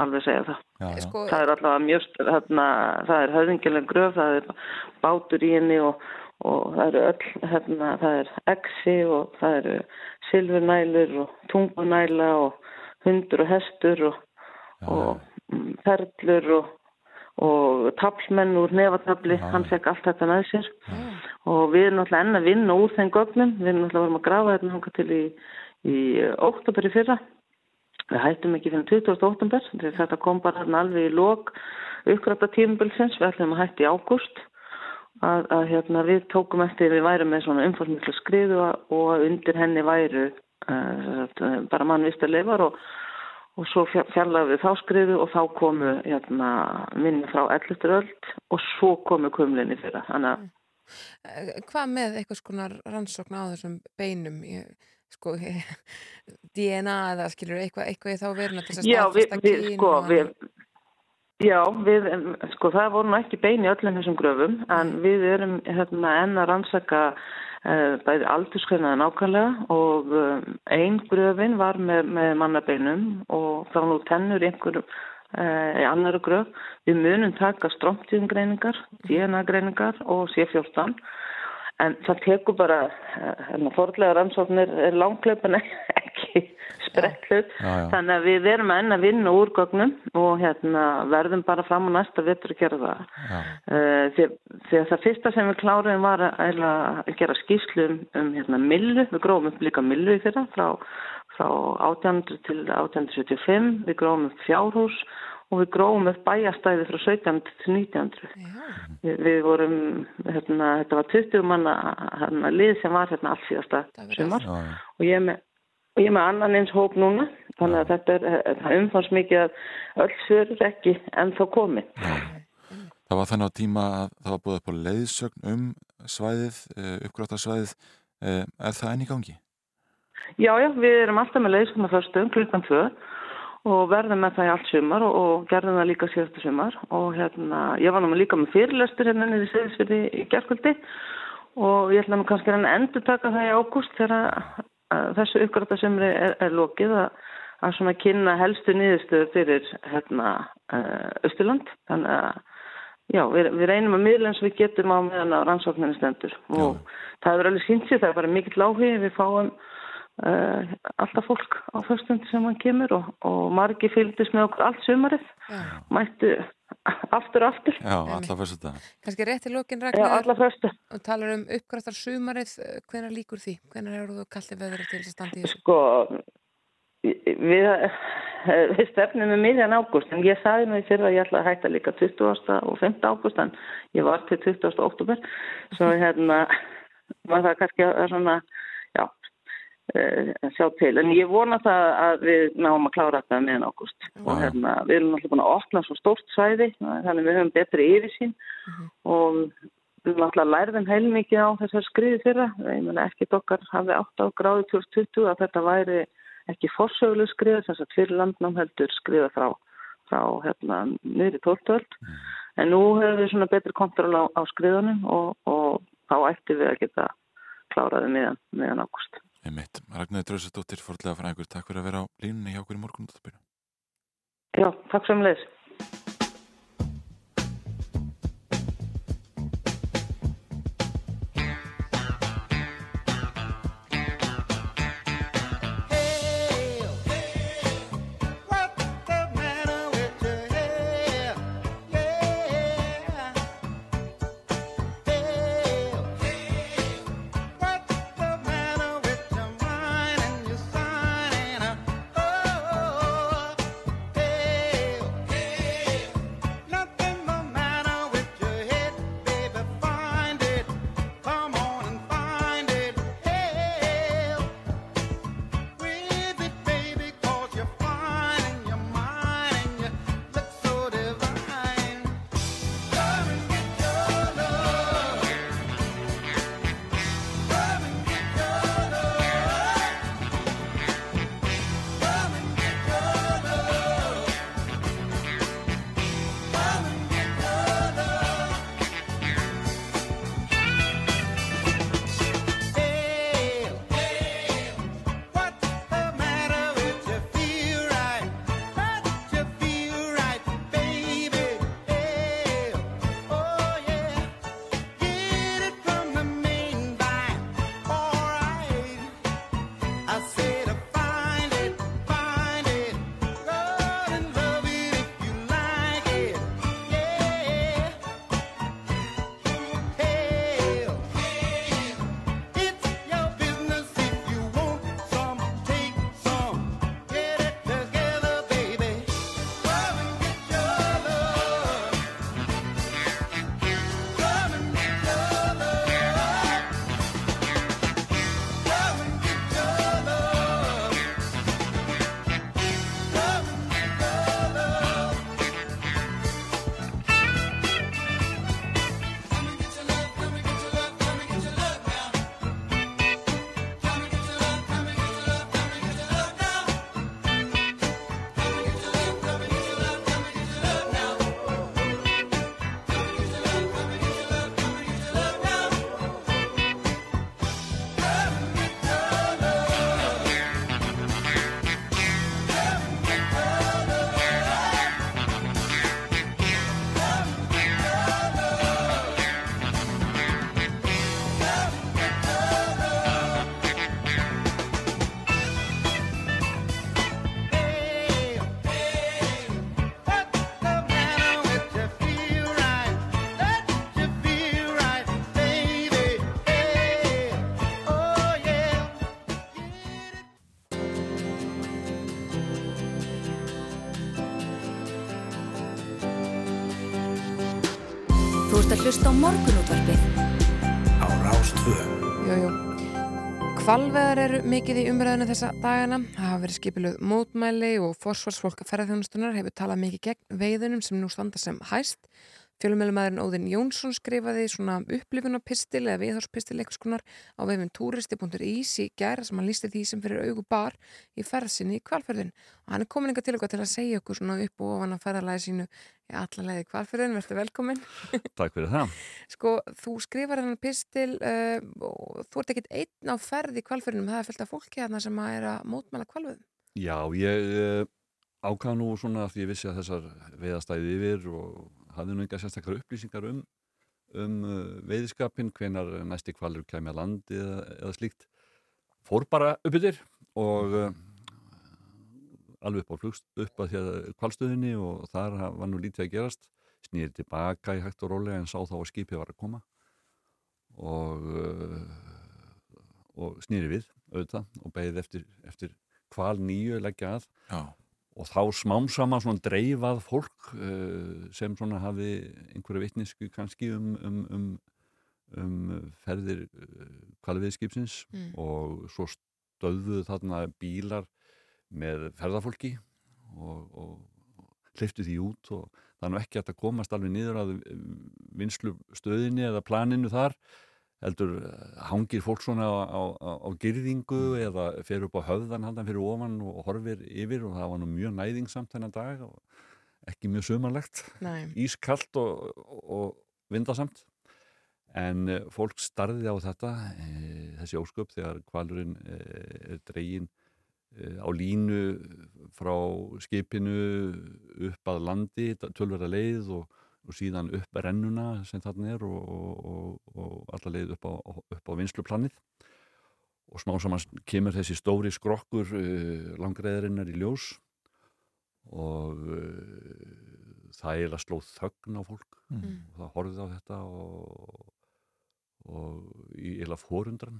alveg segja það. Já, já. Sko, Það er allavega mjög, hérna, það er höfðingileg gröf, það er bátur í henni og og það eru öll, hérna, það er exi og það eru silfurnælur og tungunæla og hundur og hestur og, og perlur og, og tablmenn úr nefatabli, hann fekk allt þetta með sér. Og við erum náttúrulega enn að vinna úr þeim gögnum, við erum náttúrulega vorum að grafa þetta hanga til í, í óttoberi fyrra. Við hættum ekki fyrir 20. óttumber þetta kom bara alveg í lok uppgræta tímubilsins, við ætlum að hætti í ágúst að, að hérna, við tókum eftir við værum með svona umfórmiklu skriðu og, og undir henni væru uh, bara mannvista leifar og og svo fjallaði við þá skriðu og þá komu hérna, minni frá 11. öld og svo komu kumlinni fyrir þannig að Eh, Hvað með eitthvað skonar rannsókn á þessum beinum sko, DNA eða skilur eitthvað, eitthvað í þá veruna til þess að staðfesta kyn sko, já, við sko, það voru nú ekki bein í öllum þessum gröfum en við erum hérna, enn að rannsaka bæði aldurskreinaði nákvæmlega og um, ein gröfin var með, með mannabeinum og þá nú tennur í einhverjum uh, í annara gröf. Við munum taka strómtíðingreiningar, DNA-greiningar og C14 en það tekur bara uh, hérna, forðlega rannsóknir er langklöpun ekki sprettlut þannig að við erum enn að vinna úr gögnum og hérna, verðum bara fram á næsta vetur að gera það uh, því, því að það fyrsta sem við kláruðum var að, að gera skýslu um, um hérna, millu, við grófum upp líka millu í fyrra frá, frá 1800 til 1875, við grófum upp fjárhús og við grófum upp bæjastæði frá 1700 til 1900 við, við vorum hérna, þetta var 20 manna hérna, lið sem var hérna allt síðasta sumar. Já, já. og ég er með og ég er með annan eins hóp núna þannig að þetta er, það umfanns mikið að öll er ekki ennþá komið Það var þannig á tíma að það var búið upp á leiðsögn um svæðið, uppgráttasvæðið. Er það enn í gangi? Já, já, við erum alltaf með leiðsum að förstum klukkan tvö og verðum með það í allt sumar og, og gerðum það líka síðastu sumar. Og hérna, ég var nú líka með fyrirlestur hérna niður í Seyðisfirði í gerkvöldi og ég ætla nú kannski að endur taka það í ágúst þegar að þessu uppgráta sumri er, er lokið að, að svona kynna helstu niðurstöður fyrir hérna Östurland þannig að Já, við, við reynum að miðla eins og við getum á meðan að rannsókninni stendur. Og það er alveg sínt sér, það er bara mikill áhugi, við fáum uh, alltaf fólk á föstundi sem hann kemur og, og margi fylgdist með okkur allt sumarið, Já. mættu aftur og aftur, Já, alla fyrst þetta. Kannski rétt í lokin já, Ragnar föstu. og talar um uppgráttar sumarið hvenar líkur því? Hvenar eru þú kallið veðri til þess að standa í þessu? Sko, við, við stefnum með miðjan ágúst, en ég sagði nú í fyrra að ég ætla að hætta líka 20. og 5. ágúst, en ég var til 20. oktober, svo hérna var það kannski að svona, já, sjá til. En ég vona það að við náum að klára þetta meðan ágúst. Og hérna, við erum alltaf búin að opna svo stórt svæði, þannig við höfum betri yfirsýn og við náttúrulega lærðum heilmikið á þessar skriði fyrra. Ég meina ekki okkar hafði 8 á gráði 2020 að þetta væri ekki forsöguleg skriða, þess að fyrir landnám heldur skriða frá, frá hérna, niður í 12 öld. En nú hefur við svona betri kontroll á, á skriðunum og, og þá ætti við að geta kláraði meðan, meðan ágúst. Einmitt. Ragnar Drausadóttir, forðlega frá einhver, takk fyrir að vera á línunni hjá okkur í morgun. Já, takk sem hlusta á morgunútvarpið á Rástvö. Jú, jú. Hvalveðar eru mikið í umræðinu þessa dagana. Það hafa verið skipiluð mótmæli og forsvarsfólk að ferðarþjónustunar hefur talað mikið gegn veiðunum sem nú standa sem hæst. Fjölumælumæðurinn Óðinn Jónsson skrifaði svona upplifunapistil eða viðhórspistil eitthvað skonar á vefum turisti.is í gæra sem hann lísti því sem fyrir augu bar í ferðsinni í kvalferðin. Og hann er komin eitthvað til okkar til að segja okkur svona upp og ofan að ferðarlæði sínu í alla leiði kvalferðin. Verður velkomin. Takk fyrir það. Sko, þú skrifar hennar pistil uh, og þú ert ekkit einn á ferð í kvalfyrnum, það er fullt af fólki hérna sem að er að mótmæla kvalvöðum. Já, ég uh, ákvað nú svona því ég vissi að þessar veiðastæði yfir og hafði nú enga sérstakar upplýsingar um, um uh, veiðskapin, hvenar næsti kvalur kæmi að landi eða, eða slíkt. Fór bara upp yfir og uh, alveg upp á flugst, upp að því að kvalstöðinni og þar var nú lítið að gerast. Snýri tilbaka í hægt og rólega en sá þá að skipið var að koma og, uh, og snýri við auðvitað og beðið eftir, eftir kval nýju leggja að Já, og þá smám saman svona dreifað fólk uh, sem svona hafi einhverja vitnisku kannski um, um, um, um ferðir uh, kvalviðskipsins Mm. og svo stöðuðu þarna bílar með ferðarfólki og, og, og hleyftu því út og það er nú ekki að komast alveg niður að vinslu stöðinni eða planinu þar heldur eh, hangir fólk svona á, á, á, á gyrðingu eða fer upp á höfðan handan fyrir ofan og horfir yfir og það var nú mjög næðingsamt þennan dag og ekki mjög sumarlegt. Nei. ískallt og, og, vindasamt. En eh, fólk starði á þetta e, þessi ósköp þegar kvalurinn e, er dregin e, á línu frá skipinu upp að landi tölverða leið og, og síðan upp rennuna sem þarna er og, og, og alla leið upp á, upp á vinsluplanið og smá saman kemur þessi stóri skrokkur uh, langreðarinnar í ljós og uh, það er að slóð þögn á fólk. Mm. og það horfið á þetta og, og í eila fórundran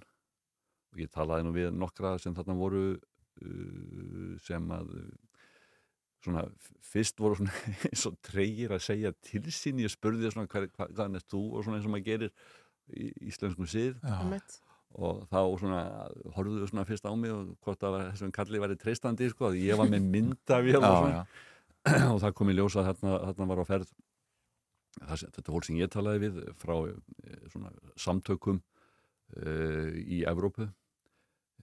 og ég talaði nú við nokkra sem þarna voru sem að uh, svona fyrst voru svona eins og treyir að segja til sín. Ég spurði svona hvað, hvað, hvaðan er þú? og svona eins og maður gerir í íslenskum Einmitt. og þá svona horfðuðu svona fyrst á mig og hvort að þessum kalli væri treystandi sko, að ég var með myndavél og, og það kom í ljósa að þarna, þarna var á ferð það, þetta fólk sem ég talaði við frá eh, svona samtökum uh, í Evrópu. uh,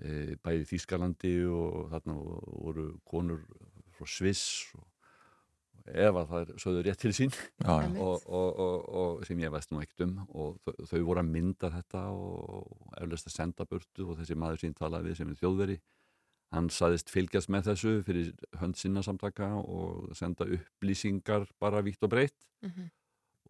bæði í Þýskalandi og þarna voru konur frá Sviss og ef að það sögðu rétt til sín já, já. Einmitt. og, og, og, og sem ég veist nú ekkert um og þau, þau voru að mynda þetta og eflaust að senda burtu og þessi maður sín talaði við sem er þjóðveri hann saðist fylgjast með þessu fyrir hönd sinna samtaka og senda upplýsingar bara vítt og breytt Mhm.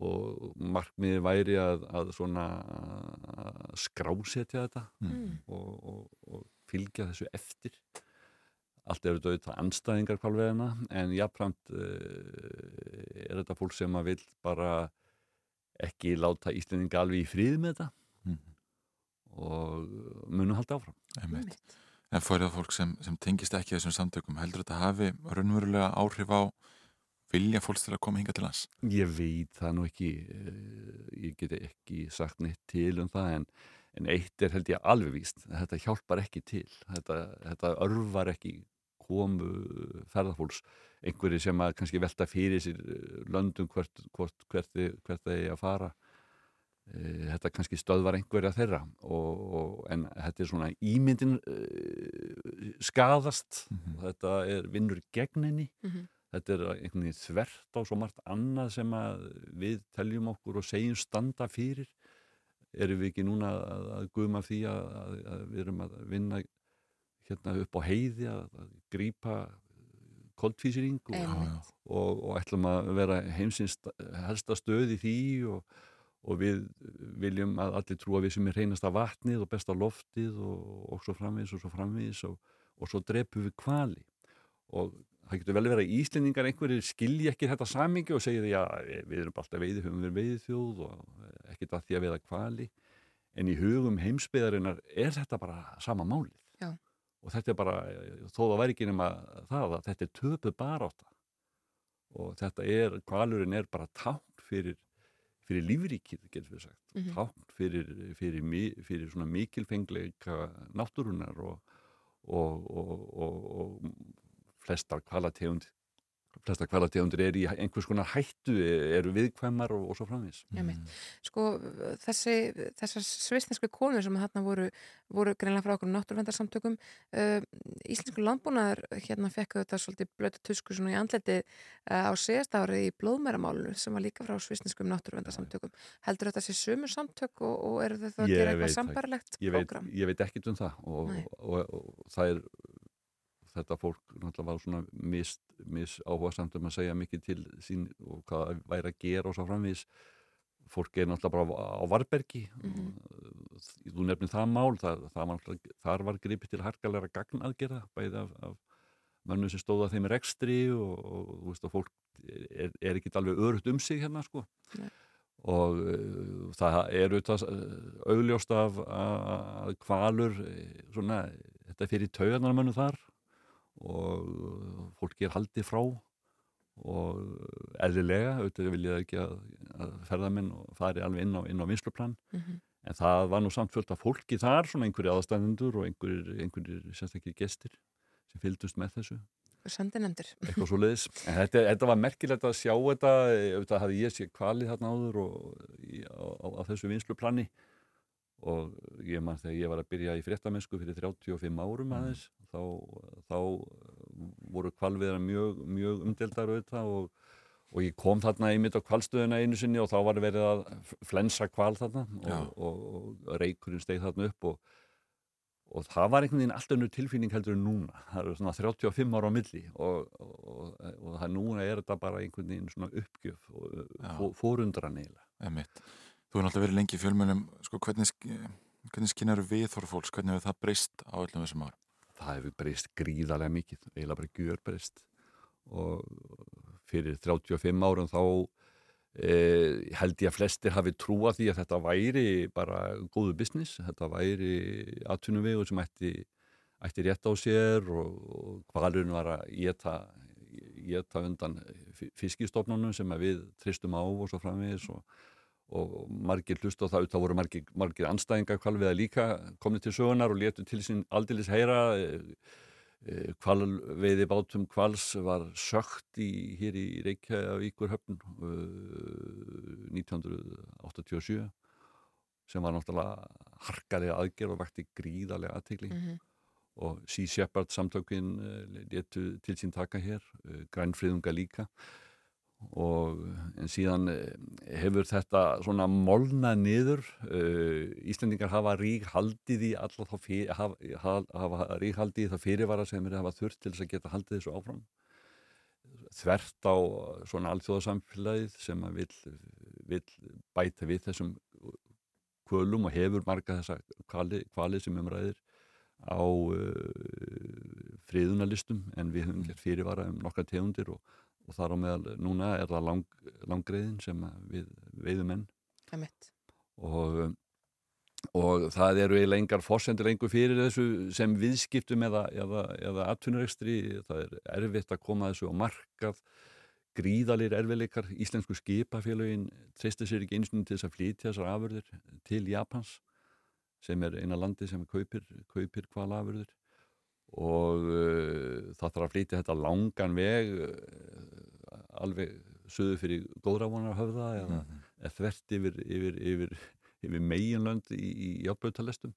Og markmiði væri að, að svona að skrásetja þetta Mm. og, og, og fylgja þessu eftir allt eru þetta auðvitað anstæðingar kvalveðina en jafnframt uh, er þetta fólk sem að vil bara ekki láta Íslendinga alveg í frið með þetta Mhm. og munum halda áfram Einmitt. Einmitt. En fyrir það fólk sem, sem tengist ekki þessum samtökum, heldur þetta hafi raunverulega áhrif á vilja fólks til að koma hinga til lands? Ég veit það nú ekki, uh, ég get ekki sagt neitt til um það en, en eitt er held ég alveg víst, þetta hjálpar ekki til, þetta, þetta örvar ekki komu ferðarfólks, einhverju sem að kannski velta fyrir sér eh, löndum hvert, hvert, hvert, hvert það er að fara, Eh, þetta kannski stöðvar einhverja þeirra og, og, en þetta er svona ímyndin uh, skadast Mhm. og þetta er vinnur gegn henni Mhm. Þetta er einhvern veginn þvert á svo margt annað sem að við teljum okkur og segjum standa fyrir. Erum við ekki núna að, að guðma því að, að, að við erum að vinna hérna upp á heiði að, að grípa koldfísring og, og, og ætlum að vera heimsins helsta stöð í því og, og við viljum að allir trúa við sem er reynasta vatnið og besta loftið og, og svo framvegis og svo framvegis og, og svo drepum við kvali og það getur vel verið að Íslendingar einhverjir skilji ekki þetta samingi og segja því að við erum alltaf veiði, höfum við veiði þjóð og ekkert að því að veiða kvali en í hugum heimsbyðarinnar er þetta bara sama málið Já. og þetta er bara, þó það væri ekki nema það að þetta er töpu barátta og þetta er, kvalurinn er bara tákn fyrir, fyrir lífríkið, getur við sagt Mhm. tákn fyrir, fyrir, mi- fyrir svona mikilfengleika náttúrunar og, og, og, og, og flestar kvalategund flestar kvalategundir er í einhvers konar hættu eru viðkvæmar og, og svo framvís Einmitt. Sko þessi, þessar svisnesku konur sem þarna voru, voru greinlega frá okkur náttúrvendarsamtökum uh, Íslensku landbúnaður hérna fekk þetta svolítið blötu tusku svona í andleti uh, á síðast ári í blóðmæramálunu sem var líka frá svisneskum náttúrvendarsamtökum heldur þetta sé sömur samtök og, og eru þau þá að gera eitthvað sambarlegt ég veit, veit ekkit um það og, Nei. og, og, og það er þetta fólk náttúrulega var svona mis, mis áhuga samt um að segja mikið til sín og hvað væri að gera og svo framvís fólk er náttúrulega bara á, Varbergi Mhm. og þú nefnir það mál það, það var, þar var gripið til harkalega gagnaðgerða bæði af, af mönnum sem stóða þeim í rekstri og, og, og veist fólk er, er ekki alveg örugt um sig hérna sko Nei. og uh, það er auðvitað uh, augljóst af að kvalur uh, svona, þetta er fyrir taugarnarmönu þar og uh, fólki er haldið frá og eðlilega auðvitað vil ég ekki að, að ferðamenn fari alveg inn á, á vinsluplan Mhm. en það var nú samt fullt af fólki þar svona einhverju aðstæðendur og einhverjir, einhverjir sérstaklega gestir sem fylgdust með þessu. Sendinemdir eitthvað svo leiðis en þetta, þetta var merkilegt að sjá þetta auðvitað hafði ég séð kvalið þarna áður og í, á, á, á þessu vinsluplani og ég man þegar ég var að byrja í fréttamennsku fyrir 35 árum aðeins þá, þá voru kvalviðar mjög, mjög umdeldar auðvitað og, og ég kom þarna einmitt á kvalstöðuna einu sinni og þá var verið að flensa kval þarna og, og, og reykurinn steig þarna upp og og það var einhvern veginn alltaf önnur tilfinning heldur en núna. Það eru svona 35 ára á milli og, og, og, og það núna er þetta bara einhvern veginn svona uppgjöf og fórundran eiginlega. Einmitt. Þú hefur náttúrulega verið lengi í fjölmjölum sko, hvernig, hvernig skinnar viðhorf fólks, hvernig hefur það breyst á öllum þessum árum? Það hefur breyst gríðarlega mikið eiginlega bara gjör breyst og fyrir 35 árum þá eh, held ég að flestir hafi trúa því að þetta væri bara góðu business, þetta væri atvinnuvegur sem ætti, ætti rétt á sér og, og hvalurinn var að geta, geta undan fi- fiskistofnunum sem við tristum á og svo framvegis og, og margir hlust og það, það voru margir, margir anstæðingar hvalviða líka komni til sögunar og letu til sín aldeilis heyra hvalveiði bátum hvals var sögt í, hér í Reykjavíkur höfn uh, 1987 sem var náttúrulega harkalega aðgerð og vakti gríðarlega aðtegli Mhm. og Sea Shepherd samtökin uh, letu til sín taka hér grænfriðunga líka og síðan eh, hefur þetta svona molnað niður uh, Íslendingar hafa rík haldið í alla þá fyrir, hafa, hafa, rík haldið í það fyrirvara sem er hafa þurft til þess að geta haldið þessu áfram. Þvert á svona alþjóðasamfélagið sem að vill, vill bæta við þessum kvölum og hefur marga þessa kvali, kvali sem umræðir á uh, friðunarlistum. En við höfum gert fyrirvara um nokkra tegundir og, og þar á meðal núna er það lang, langgreiðin sem við veiðum enn og, og það eru eiginlega engar fórsendur lengur fyrir þessu sem viðskiptum eða, eða, eða atvinnurekstri, það er erfitt að koma þessu á markað. Gríðalir erfileikar, íslensku skipafélögin treystir sér ekki einstunum til þess að flytja þessar afurðir til Japans sem er eina landi sem kaupir, kaupir hval afurðir. Og uh, það þarf að flytja þetta langan veg alveg söðu fyrir góðrávanar höfða eða, eða þvert yfir, yfir, yfir, yfir meginlönd í, í játbrautalestum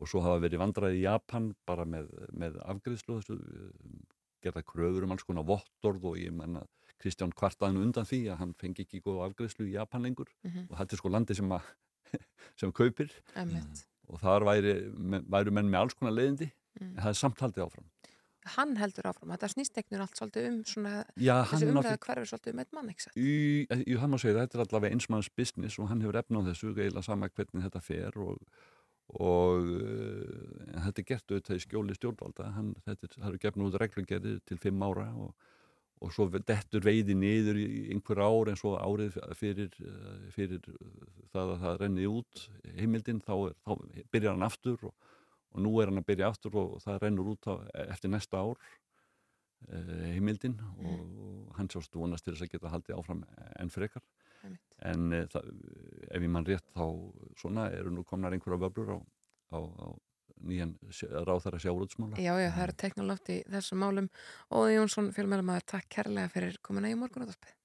og svo hafa verið vandraði í Japan bara með, með afgriðslu þessu uh, gerða kröfur um alls konar vottorð og ég menna Kristján kvartaðin undan því að hann fengi ekki góð afgriðslu í Japan lengur Mhm. og þetta er sko landi sem, að, sem kaupir Einmitt. og þar væri, væru menn með alls konar leiðindi Mm. en það er samt haldið áfram Hann heldur áfram, þetta snýsteknur allt svolítið um svona, Já, þessi umræða náttúrulega hverfur svolítið um eitt mann, ekki satt? í, í hann má segja þetta er allavega einsmanns business og hann hefur efna á þessu, eiginlega sama hvernig þetta fer og, og uh, þetta er gert auðvitað í skjóli stjórnvalda hann, þetta er, eru gefn út reglugerðir til fimm ára og, og svo dettur veiði niður í einhver ár en svo árið fyrir, eh, fyrir það að það renni út heimildin, þá, er, þá byrjar hann aftur og, og nú er hann að byrja aftur og það rennur út á, eftir næsta ár eh, heimildin. Og hann sjást vonast til þess að geta haldið áfram enn frekar. Einmitt. en e, það, ef ég mann rétt þá svona eru nú komnar einhverja vöflur á, á, á nýjan ráþara sjáurútsmála Já, já, það eru teknolóft í þessum málum. Og Jónsson fjölmælumæður, takk kærlega fyrir komuna í morgunúttarpið.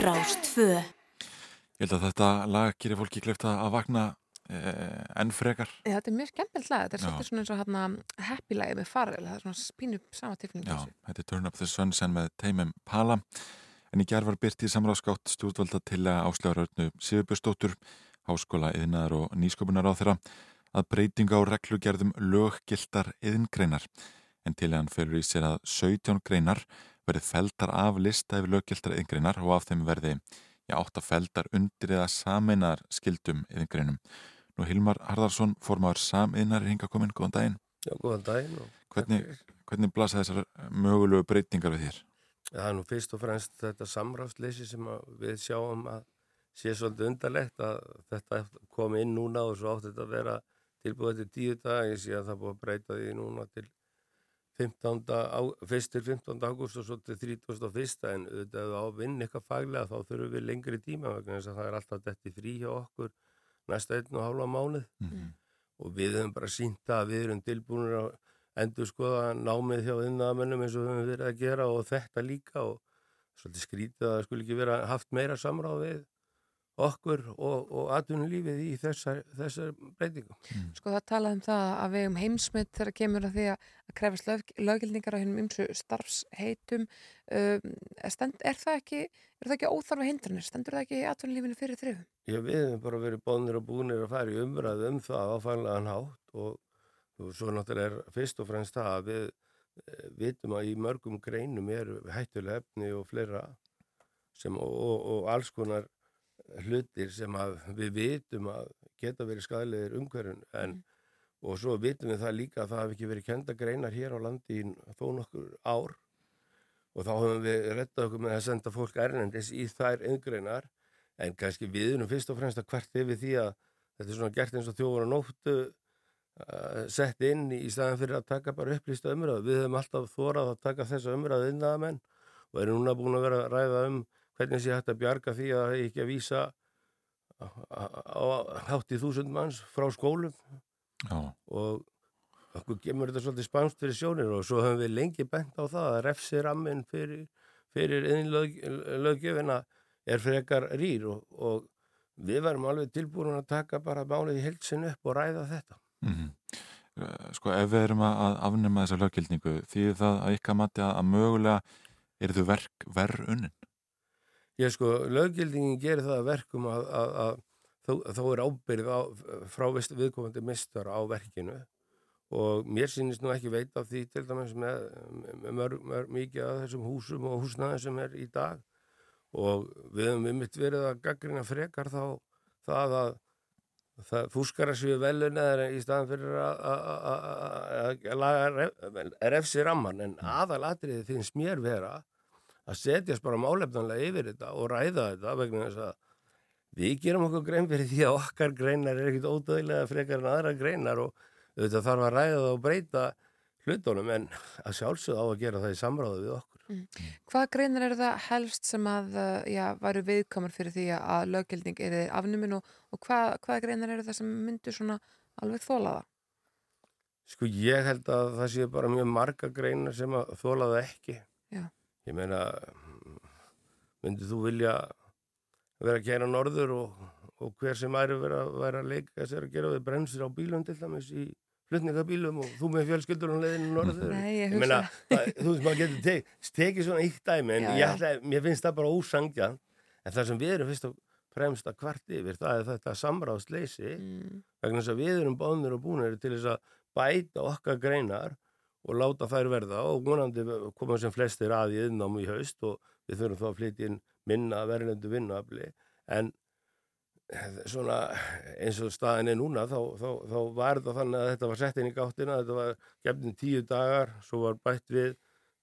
Rástfö. Ég held að þetta lag gerir fólki klefta að vakna eh, enn frekar. Já, þetta er mjög skemmtilegt lag, þetta er svolítið svona eins og hérna happy lagi með farrel, það er svona spínu sama tilfinning Já, þetta er Turn Up the Sunshine með teimum Pala. En í gerð var byrt í samráðskátt stjórnvalda til að áslögarörnu Sigurbjörnsdóttur, háskóla, yðnaðar og nýsköpunar á þeirra að breytinga á reglugerðum löggildar yðingreinar. En til að hann felur í sér að 17 greinar verið feldar af lista yfir löggildar yðingreinar og af þeim verði já, átta feldar undir eða sameinar skildum yðingreinum. Nú Hilmar Harðarsson, formaður samiðnar er hinga komin, góðan daginn. Já, góðan daginn. Hvernig, hvernig blasa þessar mögulegu breytingar við þér? Það er nú fyrst og fremst þetta samráðsleysi sem við sjáum að sé svolítið undarlegt að þetta komi inn núna og svo átti þetta að vera tilbúið til tíu dag. Ég sé að það búið að breyta því núna til 15. Á, fyrst til 15. ágúst og svo til 31. en auðvitað á að vinna eitthvað faglega þá þurfum við lengri tíma vegna þess að það er alltaf detti frí hjá okkur næsta einn og hálfa mánuð og við höfum bara sínt að við erum tilbúinir að endur skoða námið hjá innamennum eins og við höfum verið að gera og þetta líka og svolítið skrítið að það skulle ekki vera haft meira samráð við okkur og, og atvinnulífið í þessar, þessar breytingum. Sko það talað um það að við um heimsmynd þegar kemur að því að, að krefast lög, lögildingar á hennum ymsu starfsheitum um, stend, er það ekki er það ekki óþarfa hindranir, stendur það ekki í atvinnulífinu fyrir þrifum? Já, við hefum bara verið bónir og búinir að fara í umræðu um það áfæðanlegan hátt og, og svo náttúrulega er fyrst og fremst það að við eh, vitum að í mörgum greinum eru hættulega efni og fleira sem, og, og, og alls konar hlutir sem við vitum að geta verið skadlegir umhverjum en og svo vitum við það líka að það hafi ekki verið kenda greinar hér á landi í þó nokkur ár og þá höfum við rettað okkur með að senda fólk erlendis í þær yngreinar en kannski við erum fyrst og fremst að hvert yfir því að þetta er svona gert eins og þjóður á nóttu uh, sett inn í staðan fyrir að taka bara upplýsta umræðu. Við höfum alltaf þórað að taka þessa umræðu inn að menn og erum núna búin að vera að ræða um hvernig sé að bjarga því að það er ekki að vísa á, á, á hátt í þúsund manns frá skólum Já. og okkur kemur þetta svolítið spánst fyrir sjónir og svo höfum við lengi bent á það að refsi rammin fyrir, fyrir innlöggjöfina er frekar rýr og, og við varum alveg tilbúin að taka bara málið í heilsin upp og ræða þetta. Mm Sko ef við erum að afnema þessa löggildningu því það að ykkar mati að, mögulega eru þau verk verð unnin? Ég sko, löggildingin gerir það að verkum að, að, að þó, þó er ábyrð á, frá viðkomandi mistar á verkinu og mér sýnist nú ekki veita því til dæmis með, með mörg, mörg, mikið af þessum húsum og húsnaði sem er í dag og við höfum ymmit verið að gaggrina frekar þá það að það fúskara sér velun eða í staðan fyrir að- að- að að- að laga ref- refsi ramman en aðalatriði finnst mér vera að setjast bara málefnanlega yfir þetta og ræða þetta vegna þess að við gerum okkur grein fyrir því að okkar greinar er ekkit ódöðlega frekar en aðra greinar og auðvitað þarf að ræða það og breyta hlutunum en að sjálfsögða á að gera það í samráðu við okkur. Hvaða greinar eru það helst sem að uh, já, væru viðkamar fyrir því að löggilding er afnumin og, og hvað, hvaða greinar eru það sem myndu svona alveg þóla það? Sko ég held að það sé bara mjög marga greinar sem að þóla það ekki. Já. Ég meina, myndið þú vilja vera að kæra norður og, og hver sem æri vera, vera að leika sér að gera við bremsir á bílum til dæmis í flutningabílum og þú með fjölskyldur og leiðinu norður. Nei, ég meina, hugsa- það, þú veist, maður getur tek, tekið svona eitt dæmi en Já, ég ætla, mér finnst það bara ósangja en það sem við erum fyrst og fremst að kvart yfir, það er þetta samráðsleysi Mm. vegna þess að við erum báðnir og búinir til þess að bæta okkar greinar og láta þær verða og vonandi koma sem flestir að í yðnám í haust og við þurfum þá að flytja inn minna verðlendu vinnuafli en eh, svona eins og staðin er núna þá, þá, þá var þetta þannig að þetta var sett inn í gáttina þetta var gefnin tíu dagar svo var bætt við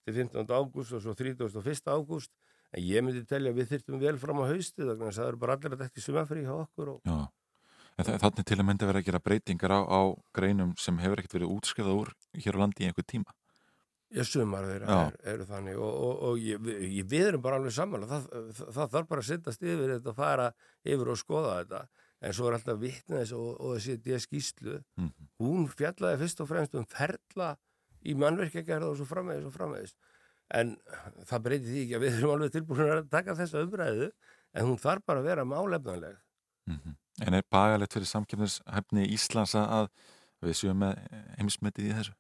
til 15. ágúst og svo 31. ágúst en ég myndi telja að við þyrftum vel fram á vegna þess að það eru bara allir að þetta sumafrí hjá okkur og Já. En þa- þannig til að myndi vera að gera breytingar á, á greinum sem hefur ekkert verið útskrifað úr hér á landi í einhver tíma. Já, sumar þeirra er, eru þannig og, og, og ég, við, erum bara alveg saman það, það, það þarf bara að sittast yfir þetta og fara yfir og skoða þetta en svo er alltaf vitna þess og, og þessi DS skýslu Mhm. hún fjallaði fyrst og fremst um ferla í mannverkjagerð og svo framvegis og framvegis en það breyti því ekki að við erum alveg tilbúin að taka þessa umræðu en hún þarf bara að vera málefnanleg Mhm. En er bagalegt fyrir samkjöfnishæfni Íslands að við séum með heimsmetið í þessu?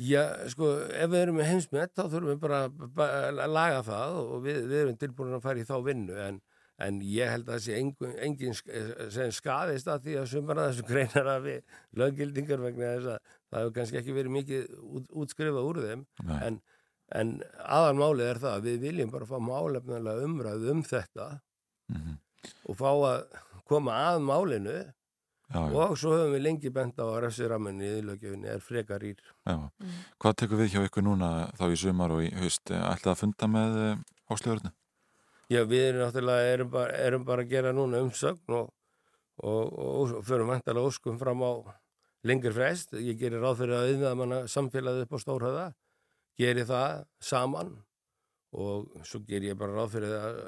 Já, sko, ef við erum með heimsmet þá þurfum við bara að laga það og við, við erum tilbúin að fara í þá vinnu en, en ég held að það sé engin, engin sem skaðist að því að sumar að þessu greinar að við löggildingar vegna þess að það hefur kannski ekki verið mikið út, útskrifað úr þeim en, en aðalmálið er það að við viljum bara fá málefnilega umræðu um þetta Mhm. Og fá að koma að málinu Já, já, og svo höfum við lengi bent á að refsiraminni í lögjöfinni er frekar ír já. Hvað tekur við hjá ykkur núna þá í sumar og í haust? Ætlaði að funda með áslöðurnu? Já, við erum náttúrulega erum bara, erum bara að gera núna umsögn og, og, og, og förum vantarlega óskum fram á lengri frest. Ég gerir ráð fyrir að auðvitað manna samfélagið upp á stórhöða, gerir það saman og svo ger ég bara ráð fyrir að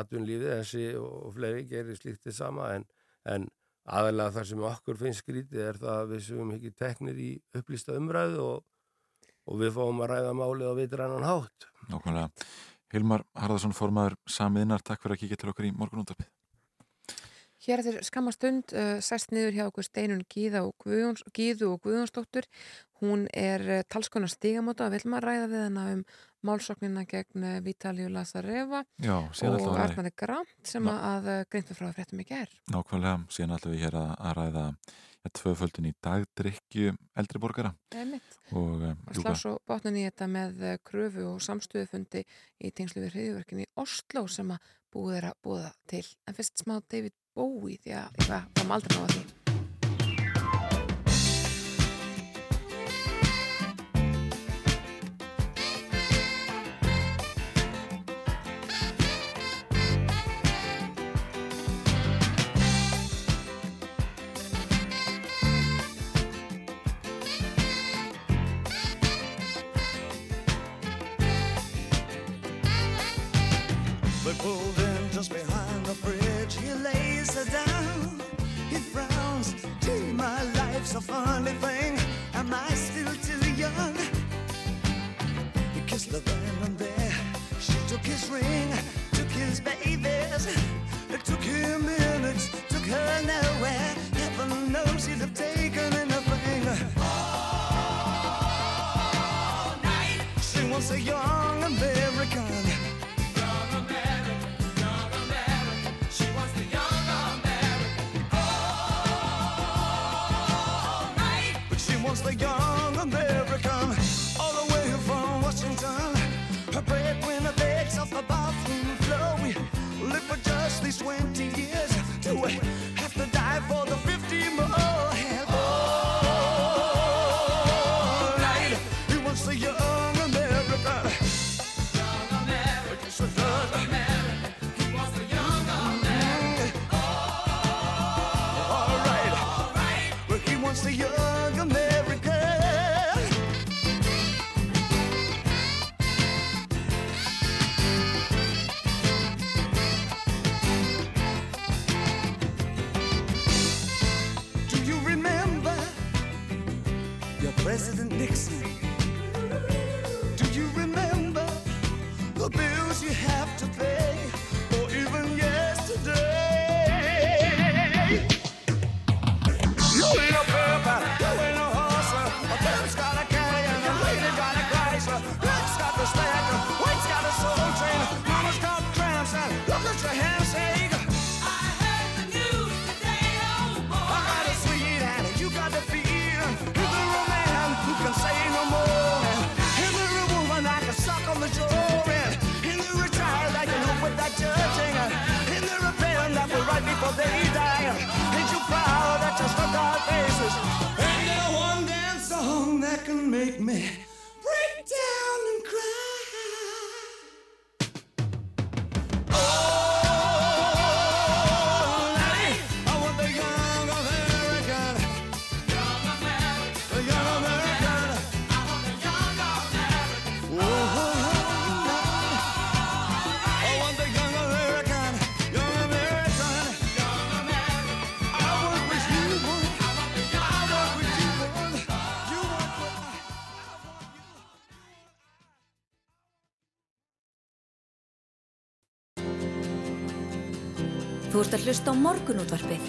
atvinnlífið þessi og fleiri gerir slíkt þið sama en, en aðalega þar sem okkur finnst skrítið er það að við séum ekki teknir í upplýsta umræðu og, og við fáum að ræða málið á vitrannan hátt. Nákvæmlega. Hilmar Harðarsson, formaður Samiðnar, takk fyrir að kíkja til okkur í morgunúndarpið. Hér eftir skamma stund uh, sest niður hjá okkur Steinun Gíða og Guðjóns, Gíðu og Guðjónsdóttur. Hún er uh, talskona stígamóta og vil maður ræða við hana um málsóknina gegn uh, Vítalíu Lazareva Já, og Arnari Grant sem að uh, greintu frá fréttum í ger. Nákvæmlega, síðan ætlum við hér að, að ræða ja, tvöföldun í dagdrykju eldri borgara og um, Og slá svo bátnan í þetta með uh, kröfu og samstöðufundi í tengslu við hriðjverkin í Oslo sem að búið er að búða til. En fyrst smá David Bowie því að ég var var aldrei ná að því. this ring. Þú ert að hlusta á morgunútvarpið.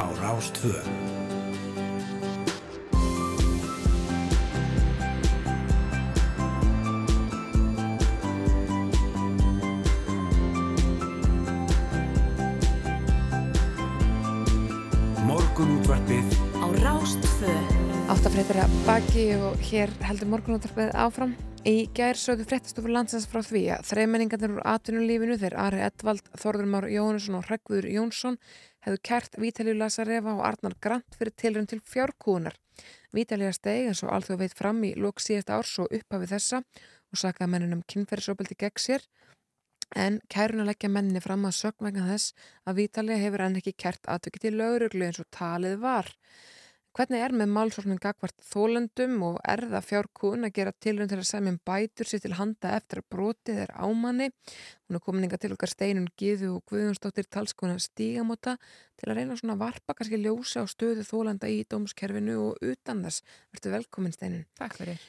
á Rástvö. Morgunútvarpið Á Rástfö. Áttafréttir að baki og hér heldur morgunúttarpið áfram. Í gær sögðu fréttastofur landsins frá því að þreimenningarnir úr atvinnulífinu þeir Ari Edvald, Þorður Már Jóhannesson og Hreggviður Jónsson hefðu kært Vítalíu Lasarefa og Arnar Grant fyrir tilrun til fjárkúunar. Vítalíu steg eins og alþjóð veit fram í lók síðast árs og upphafið þessa og sakaði mennunum kynferðisopeldi gegn sér en kæruna leggja menninni fram að sögn vegna þess að Vítalíu hefur enn ekki kært atveki til lauruglu eins og talið var. Hvernig er með málsóknin gagvart þólendum og er það fjárkún að gera tilrönd til að sæmjum bætur sér til handa eftir að brotið er ámanni? Hún er komin inga til okkar steinun Gíðu og Guðjónsdóttir talskona stígamóta til að reyna svona varpa kannski ljósa á stöðu þólenda í dómskerfinu og utan þess. Vertu velkomin steinun. Takk fyrir.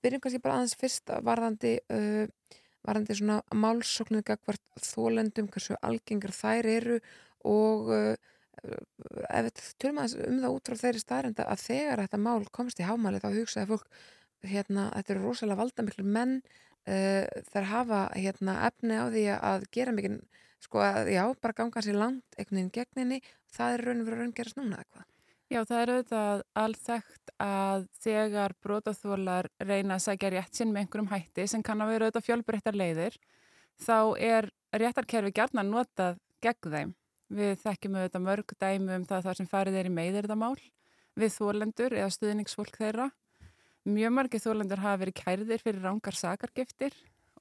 Byrjum kannski bara aðeins fyrst varðandi, uh, varðandi svona málsóknin gagvart þólendum, hversu algengar þær eru og uh, ef við tölum aðeins um það út frá þeirri staðrenda að þegar þetta mál komst í hámæli þá hugsaði fólk hérna, þetta eru rosalega valdamiklu menn uh, þær hafa hérna, efni á því að gera mikið sko að já, bara ganga sér langt einhvern veginn gegninni, það er raun og verið raun gerast núna eitthvað. Já, það er auðvitað alþekkt að þegar brotaþólar reyna að sækja rétt sinn með einhverjum hætti sem kann að vera auðvitað fjölbreyttar leiðir þá er réttarkerfi gjarnan notað gegn þeim. Við þekkjum auðvitað mörg dæmi um það þar sem farið er í meðirðamál við þólendur eða stuðningsfólk þeirra. Mjög margir þólendur hafa verið kærðir fyrir rángar sakargiftir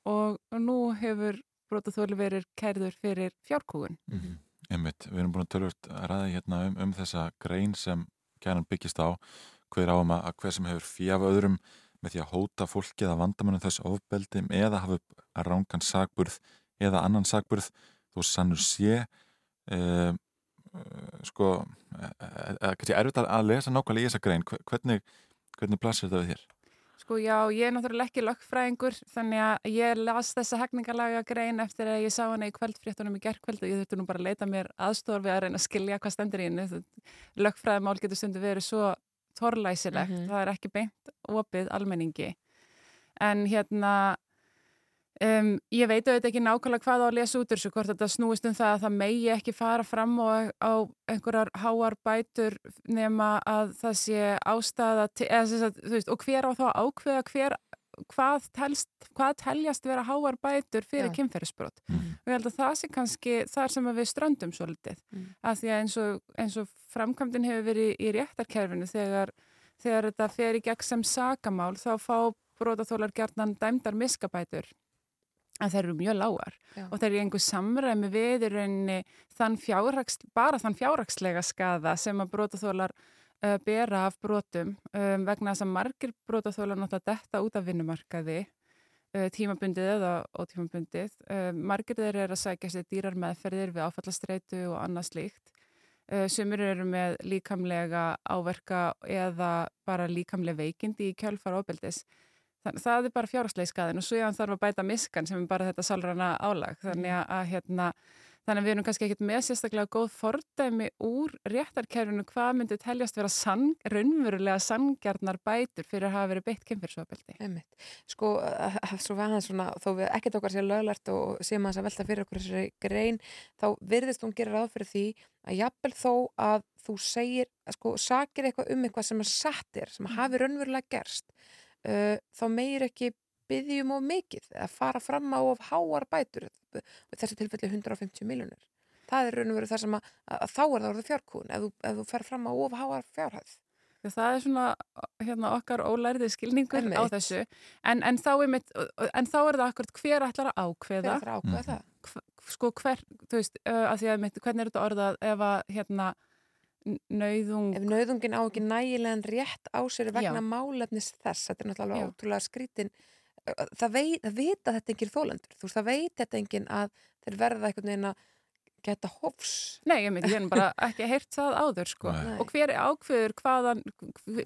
og nú hefur brotaþóli verið kærður fyrir fjárkúgun. Mm -hmm. Einmitt, við erum búin að tölvöld að ræða hérna um, um þessa grein sem kæran byggist á, hver áum að hver sem hefur fjaf öðrum með því að hóta fólki eða vandamönnum þess ofbeldi eða hafa upp að rángan sagburð eða annan sagburð þó sannur sé uh, uh, sko uh, kannski erfitt að lesa nákvæmlega í þessa grein hvernig, hvernig plassir þetta við þér? Sko já, ég er náttúrulega ekki lögfræðingur þannig að ég las þessa hegningarlaga grein eftir að ég sá hana í kvöldfréttunum í gerðkvöld og ég þurfti nú bara að leita mér aðstofar við að reyna að skilja hvað stendur í hennu. Lögfræðimál getur stundu verið svo torlæsilegt, mm -hmm. það er ekki beint opið almenningi. En hérna, um, ég veit auðvitað ekki nákvæmlega hvað á að lesa út þessu, hvort þetta snúist um það að það megi ekki fara fram og á einhverjar háar bætur nema að það sé ástæða, til, eða, veist, og hver á þá ákveða hver hvað, telst, hvað teljast vera háar bætur fyrir kynferðisbrot mm. og ég held að það sé kannski þar sem við ströndum svolítið mm. að því að eins og, eins og framkvæmdin hefur verið í réttarkerfinu þegar, þegar þetta fer í gegn sem sakamál þá fá brotaþólar gerðnan dæmdar miskabætur en þeir eru mjög lágar Já. og þeir eru einhver samræmi við í rauninni þann bara þann fjárhagslega skada sem að brotaþólar uh, bera af brotum um, vegna þess að margir brotaþólar náttúrulega detta út af vinnumarkaði uh, tímabundið eða ótímabundið. Uh, margir þeir eru að sækja sér dýrar meðferðir við áfallastreitu og annað slíkt. Sumir eru með líkamlega áverka eða bara líkamlega veikindi í kjálfar ábeldis. Þannig það er bara fjárhagslega skaðin og svo þarf að bæta miskan sem er bara þetta salrana álag. Þannig að, að hérna Þannig að við erum kannski ekkit með sérstaklega góð fordæmi úr réttarkerfinu hvað myndi teljast vera sann, raunverulega sangjarnar bætur fyrir að hafa verið beitt kemfyrsvapeldi. Sko, svo var hann svona, þó við ekkert okkar sér löglert og séum að þess að velta fyrir okkur þessari grein, þá virðist hún gera ráð fyrir því að jafnvel þó að þú segir, sko, sakir eitthvað um eitthvað sem er sattir, sem hafi raunverulega gerst, uh, þá meir ekki byggjum of mikið að fara fram á of háar bætur og þessi tilfelli 150 miljónir það er raun og veru þar sem að, að þá er það orðið fjárkún ef þú, ef þú fer fram á of háar fjárhæð. Það er svona hérna, okkar ólæriði skilningur á þessu. En, en, þá mitt, en þá er það akkurat hver ætlar að ákveða, hver að ákveða mm. sko hver, þú veist, að því að mitt, hvernig er þetta orðað ef að hérna nöyðung ef nöyðungin á ekki nægilegan rétt á sér vegna Já. málefnis þess, þetta er náttúrulega Já. ótrúlega skrítin það, veit, það vita þetta enginn þólendur, þú veist, það veit þetta enginn að þeir verða einhvern veginn að geta hofs. Nei, ég myndi, ég hef bara ekki heyrt það áður, sko. Nei. Og hver ákveður hvaðan,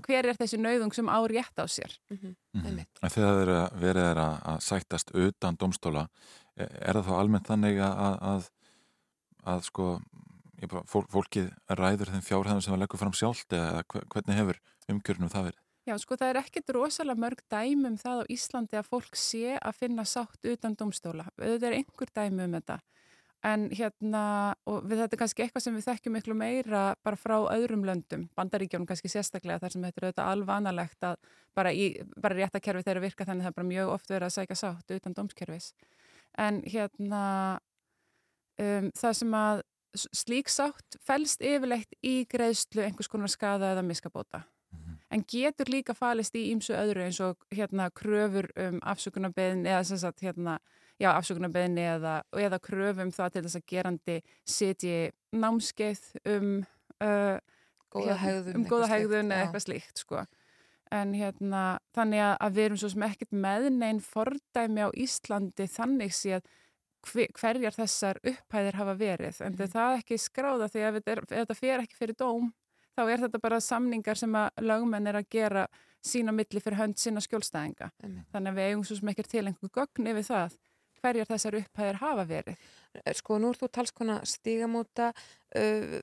hver er þessi nauðung sem á rétt á sér? Mm -hmm. Mm -hmm. Þegar þeir verið er að, að sættast utan domstóla, e, er það þá almennt þannig að, að, að sko, bara, fólk, fólkið ræður þeim fjárhæðum sem það leggur fram sjálft eða hvernig hefur umkjörnum það verið? Já, sko það er ekkert rosalega mörg dæmum það á Íslandi að fólk sé að finna sátt utan domstóla. Þetta er einhver dæmi um þetta. En hérna, og við þetta er kannski eitthvað sem við þekkjum miklu meira bara frá öðrum löndum, bandaríkjónum kannski sérstaklega þar sem þetta er auðvitað alvanalegt að bara, í, bara réttakerfi þeirra virka þannig að það er bara mjög oft verið að sækja sátt utan domskerfis. En hérna, um, það sem að slík sátt fælst yfirlegt í greiðslu einhvers konar skada eða miskabóta. En getur líka falist í ímsu öðru eins og hérna kröfur um afsökunarbeðin eða sem sagt hérna já afsökunarbeðin eða, eða kröfum það til þess að gerandi setji námskeið um uh, Góða hegðun, um góða hegðun eða eitthvað slíkt sko. en hérna þannig að, að við erum svo sem ekkert með neinn fordæmi á Íslandi þannig séð hve- hverjar þessar upphæðir hafa verið en Mhm. það er ekki skráða því að ef þetta, er, fer ekki fyrir dóm þá er þetta bara samningar sem að lögmenn er að gera sína milli fyrir hönd sinna skjólstæðinga Einmitt. þannig að við eigum svo sem ekkert til einhver gögn yfir það hverjar þessar upphæðir hafa verið Sko, nú ert þú talskona stígamóta, uh,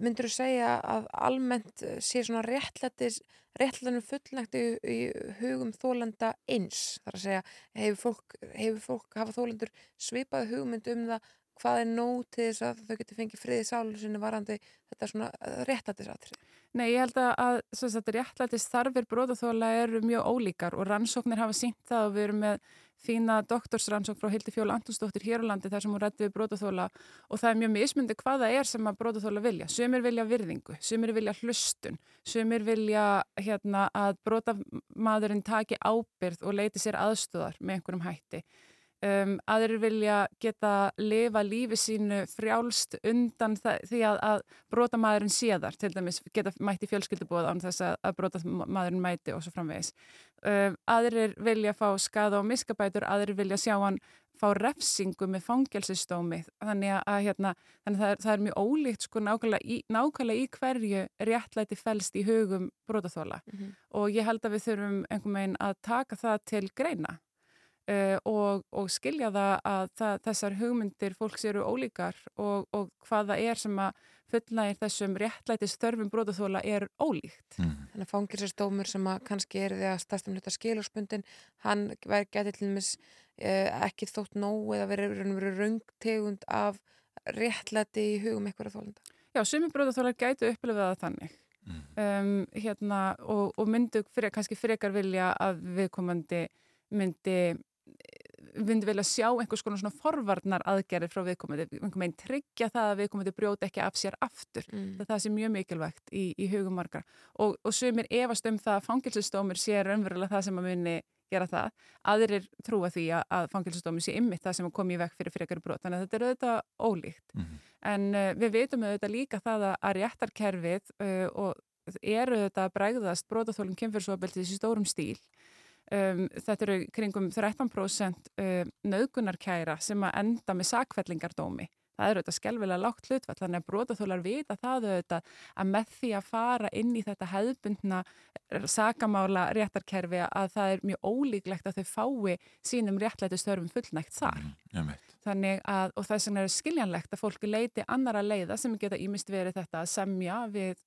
myndur þú segja að almennt uh, sé svona réttlætinu fullnægt í, í hugum þólenda eins? Það er að segja, hefur fólk, hefur fólk hafa þólendur svipað hugmynd um það hvað er nóg til þess að þau geti fengið friði sálu sinni varandi þetta svona réttlættisatrið? Nei, ég held að, að réttlætis þarfir brotaþóla eru mjög ólíkar og rannsóknir hafa sínt það og við erum með fína doktorsrannsókn frá Hildi Fjóla Antonsdóttir hér á landi þar sem hún rætti við brotaþóla og það er mjög mismundi hvað það er sem að brotaþóla vilja. Sumir vilja virðingu, sumir vilja hlustun, sumir vilja hérna, að brotamadurinn taki ábyrð og leiti sér aðstöðar með einhverjum hætti. Um, aðrir vilja geta lifa lífi sínu frjálst undan því að, að brotamæðurinn sé þar, til dæmis geta mætti fjölskyldubóð án þess að, að brotamæðurinn mæti og svo framvegis. Um, aðrir vilja fá skada og miskabætur, aðrir vilja sjá hann fá refsingu með fangelsistómi þannig að, að hérna, þannig að það, er, það er mjög ólíkt sko nákvæmlega í, nákvæmlega í hverju réttlæti felst í hugum brotaþóla Mhm. og ég held að við þurfum einhvern veginn að taka það til greina uh, og, og skilja það að það, þessar hugmyndir fólks eru ólíkar og, og hvað það er sem að fullnægir þessum réttlæti störfum brotaþóla er ólíkt. Þannig að fangilsastómur sem að kannski er því að stærstum hluta skilurspundin, hann væri getið til dæmis eh, ekki þótt nóg eða verið verið raungtegund af réttlæti í hugum einhverja þólenda. Já, sumi brotaþólar gætu upplifað það þannig um, hérna, og, og myndu fyrir, kannski frekar vilja að viðkomandi myndi myndi vilja sjá einhvers konar svona forvarnar aðgerðir frá viðkomandi, einhvern veginn tryggja það að viðkomandi brjóti ekki af sér aftur. Mm. það, það sé mjög mikilvægt í, í hugum margar og, og sumir efast um það að fangilsistómur sé raunverulega það sem að muni gera það, aðrir trúa því að, að fangilsistómur sé ymmit það sem að komi í vekk fyrir frekari brot, þannig að þetta er auðvitað ólíkt. En uh, við veitum auðvitað líka það að, að réttarkerfið uh, og eru auðvitað að bregðast. Brotaþólum kynfyrsopildis í stórum stíl Um, þetta eru kringum 13% uh, nöðgunarkæra sem að enda með sakfellingardómi. Það eru auðvitað skelvilega lágt hlutfall, þannig að brotaþólar vita það auðvitað að með því að fara inn í þetta hefðbundna sakamála réttarkerfi að það er mjög ólíklegt að þau fái sínum réttlæti störfum fullnægt þar. Mm, Þannig að, og þess vegna er skiljanlegt að fólki leiti annara leiða sem geta ímist verið þetta að semja við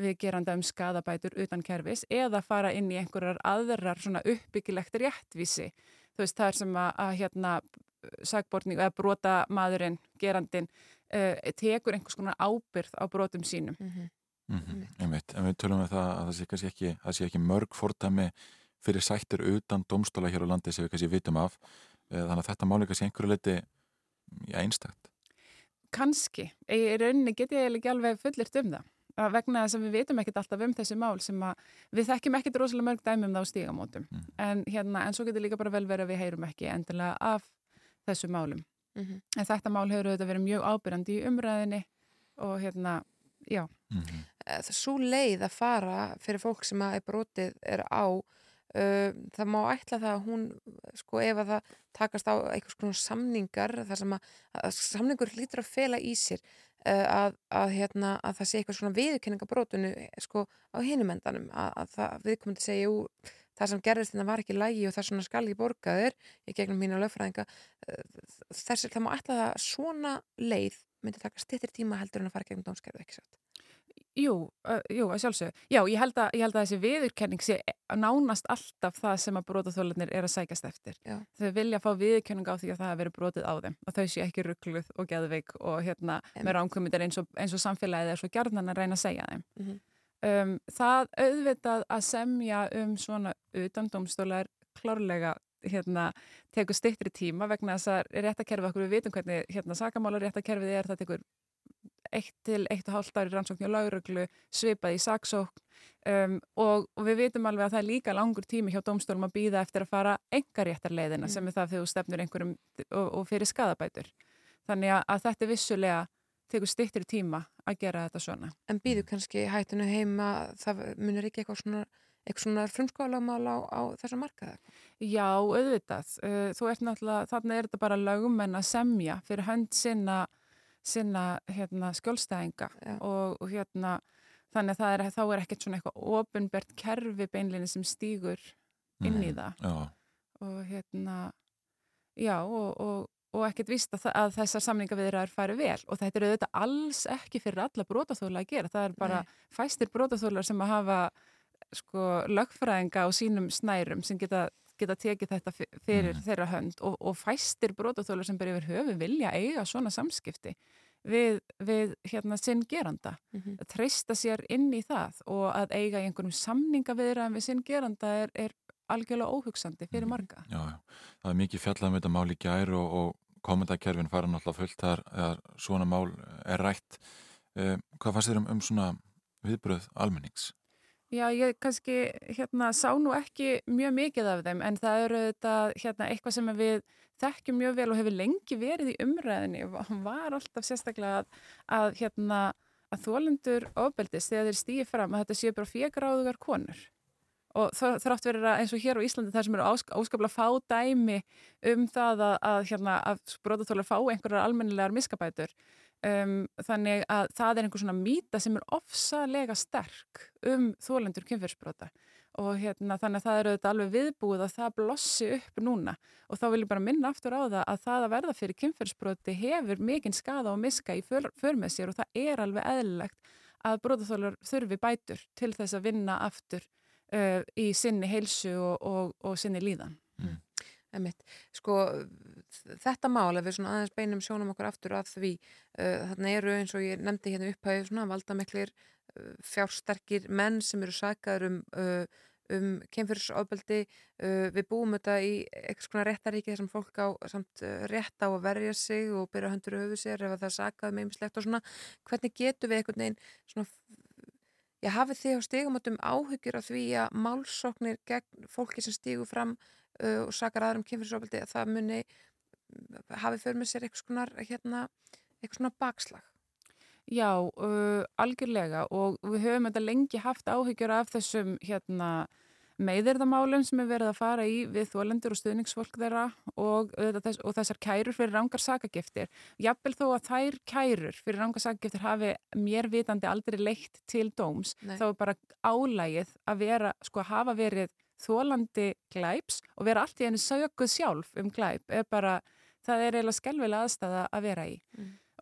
við geranda um skadabætur utan kerfis eða fara inn í einhverjar aðrar svona uppbyggilegt réttvísi. Þú veist það er sem að, að hérna sagbortning eða brota maðurinn gerandin uh, tekur einhvers konar ábyrð á brotum sínum. Mhm. Mm Einmitt, en við tölum við það að það sé kannski ekki, sé ekki mörg fordæmi fyrir sættir utan domstóla hér á landi sem við kannski vitum af. Eh, þannig að þetta máli kannski einhverju leiti já, einstakt. Kanski, í rauninni get ég ekki alveg fullirt um það. að vegna þess að við vitum ekkert alltaf um þessi mál sem að við þekkjum ekkert rosalega mörg dæmi um það á stígamótum. En, hérna, en svo getur líka bara vel verið að við heyrum ekki endilega af þessu málum. Mhm. en þetta mál hefur auðvitað verið mjög ábyrjandi í umræðinni og hérna, já. Svo leið að fara fyrir fólk sem að er brotið er á uh, það má ætla það að hún sko ef að það takast á einhvers konar samningar þar sem að, að samningur hlýtur að fela í sér að, að, hérna, að það sé eitthvað svona viðurkenningabrótunu sko á hinumendanum að, að það viðkomandi segja jú það sem gerðist þetta var ekki lægi og það er svona skal ég borga þér í gegnum mína lögfræðinga. Þess að það má það að svona leið myndi taka stittir tíma heldur en að fara gegnum dómskerfið ekki satt Jú, uh, jú, að sjálfsögðu. Já, ég held, að, ég held að þessi viðurkenning sé nánast alltaf það sem að brotaþólanir er að sækast eftir. Já. Þau vilja fá viðurkenning á því að það hafi verið brotið á þeim og þau sé ekki ruggluð og geðveik og hérna með rámkvömyndar eins, eins og samfélagið er svo gjarnan að reyna að segja þeim. Mhm. um, það auðvitað að semja um svona utan dómstólar klárlega hérna, tekur stittri tíma vegna þess að réttakerfið okkur við vitum hvernig hérna, sakamála réttakerfið er, það tekur eitt til eitt og hálft ári rannsókn hjá lauruglu, svipað í saksókn um, og, og við vitum alveg að það er líka langur tími hjá dómstólum að býða eftir að fara engaréttarleiðina Mm. sem er það þegar þú stefnur einhverjum og, og fyrir skadabætur. Þannig að, að þetta er vissulega tekur styttri tíma að gera þetta svona. En býðu kannski hættinu heima, það munir ekki eitthvað svona, eitthvað svona frumskólamál á, á þessa markaða? Já, auðvitað. Uh, Þú ert náttúrulega, þannig er þetta bara lögumenn að semja fyrir hönd sinna, sinna hérna, skjólstæðinga og, og hérna, þannig að er, þá er ekkert svona eitthvað ofinbert kerfi beinlinni sem stígur inn í það. Já, Og hérna, já, og, og, og ekkert víst að, að þessar samningaviðraður fari vel og þetta er auðvitað alls ekki fyrir alla brotaþóla að gera. Það er bara fæstir brotaþólar sem að hafa sko lögfræðinga á sínum snærum sem geta, geta tekið þetta fyrir þeirra hönd og, og fæstir brotaþólar sem bara yfir höfu vilja eiga svona samskipti við, við hérna sinn geranda Mhm. að treysta sér inn í það og að eiga í einhverjum samningaviðraðum við sinn geranda er, er algjörlega óhugsandi fyrir marga. já, já. Það er mikið fjallað um þetta mál í gær og, og komendakerfin fara náttúrulega fullt þar svona mál er rætt. Eh, hvað fannst þér um, um svona viðbröð almennings? Já, ég kannski hérna sá nú ekki mjög mikið af þeim en það eru þetta hérna eitthvað sem við þekkjum mjög vel og hefur lengi verið í umræðinni og var alltaf sérstaklega að, að hérna að þólendur ofbeldis þegar þeir stýði fram að þetta séu bara fjögráðugar konur. Og þrátt verið að eins og hér á Íslandi þar sem eru ásk, áskaplega fá dæmi um það að, að, hérna, að brotaþólar fá einhverjar almennilegar miskabætur um, þannig að það er einhver svona mýta sem er ofsalega sterk um þólendur kynfyrsbrota og hérna, þannig að það eru þetta alveg viðbúið að það blossi upp núna. Og þá vil ég bara minna aftur á það að það að verða fyrir kynfyrsbroti hefur mikinn skada og miska í för, för með sér og það er alveg eðlilegt að brotaþólar þurfi bætur til þess að vinna aftur uh, í sinni heilsu og, og, og sinni líðan. Emitt, sko þetta mál, ef við svona aðeins beinum sjónum okkur aftur að því, uh, þarna eru eins og ég nefndi hérna upphæðu svona valdameklir uh, fjársterkir menn sem eru sakaður um, uh, um kemfyrsofbeldi, uh, við búum þetta í eitthvað svona réttaríki þar sem fólk á samt uh, rétt á að verja sig og byrja höndur höfu sér ef að það er sakað með ymslegt og svona, hvernig getum við einhvern veginn svona Já, hafið þið á stigumötum áhyggjur af því að málsóknir gegn fólki sem stígu fram uh, og sakar aðrum kynfyrsofaldi að það muni hafið fyrir með sér eitthvað svona, hérna, svona bakslag? Já, uh, algjörlega og við höfum þetta lengi haft áhyggjur af þessum hérna meðirðamálum sem er verið að fara í við þólendur og stuðningsfólk þeirra og, auðvitað þess, og þessar kærur fyrir rángar sakagiftir. Jafnvel þó að þær kærur fyrir rángar sakagiftir hafi mér vitandi aldrei leitt til dóms, Nei. þá er bara álægið að vera, sko að hafa verið þólandi glæps og vera allt í henni söguð sjálf um glæp er bara, það er eiginlega skelvilega aðstæða að vera í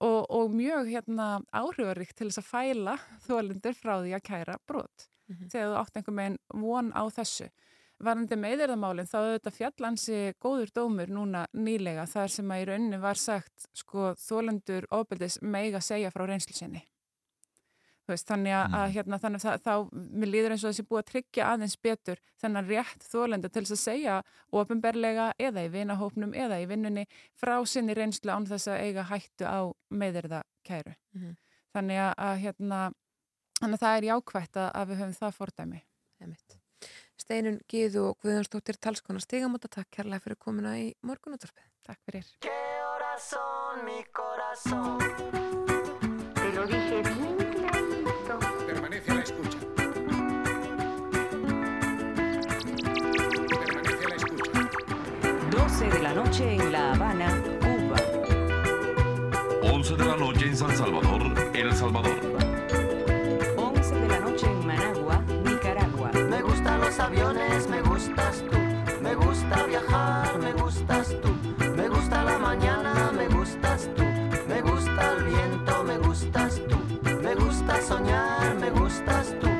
og, og mjög hérna, áhrifaríkt til þess að fæla þólendur frá því að kæra brot þegar þú átt einhver meginn von á þessu. Varandi meðirðamálinn þá auðvitað fjallansi góður dómur núna nýlega þar sem að í rauninni var sagt sko þólendur ofbeldis meiga segja frá reynslu sinni. Þú Veist, þannig að, að hérna, þannig að þá, mér líður eins og þessi búið að tryggja aðeins betur þennan rétt þólenda til þess að segja ofinberlega eða í vinahópnum eða í vinnunni frá sinni reynslu án þess að eiga hættu á meðirða kæru. Mhm. Þannig að, að hérna, þannig að það er jákvætt að, að við höfum það fordæmi. Emitt. Steinun Gíðu og Guðjónsdóttir talskona stigamóta, takk kærlega fyrir komuna í morgunúttarpið. Takk fyrir. La noche en La Habana, Cuba. 11 de la noche en San Salvador, El Salvador. 11 de la noche en Managua, Nicaragua. Me gustan los aviones, me gustas tú. Me gusta viajar, me gustas tú. Me gusta la mañana, me gustas tú. Me gusta el viento, me gustas tú. Me gusta soñar, me gustas tú.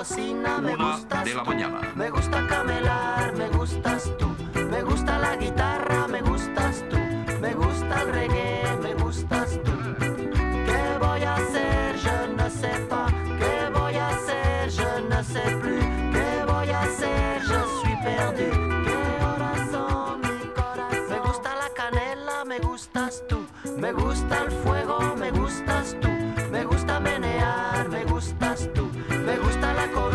Cocina, me Una gustas de la tú. mañana. Me gusta camelar, me gustas tú. Me gusta la guitarra, me gustas tú. Me gusta el reggae, me gustas tú. ¿Qué voy a hacer? Je ne sais pas. ¿Qué voy a hacer? Je ne sais plus. ¿Qué voy a hacer? Je suis perdu. ¿Qué horas son mi corazón? Me gusta la canela, me gustas tú. Me gusta el fuego, me gustas tú. Me gusta tú. Me gusta la coruña,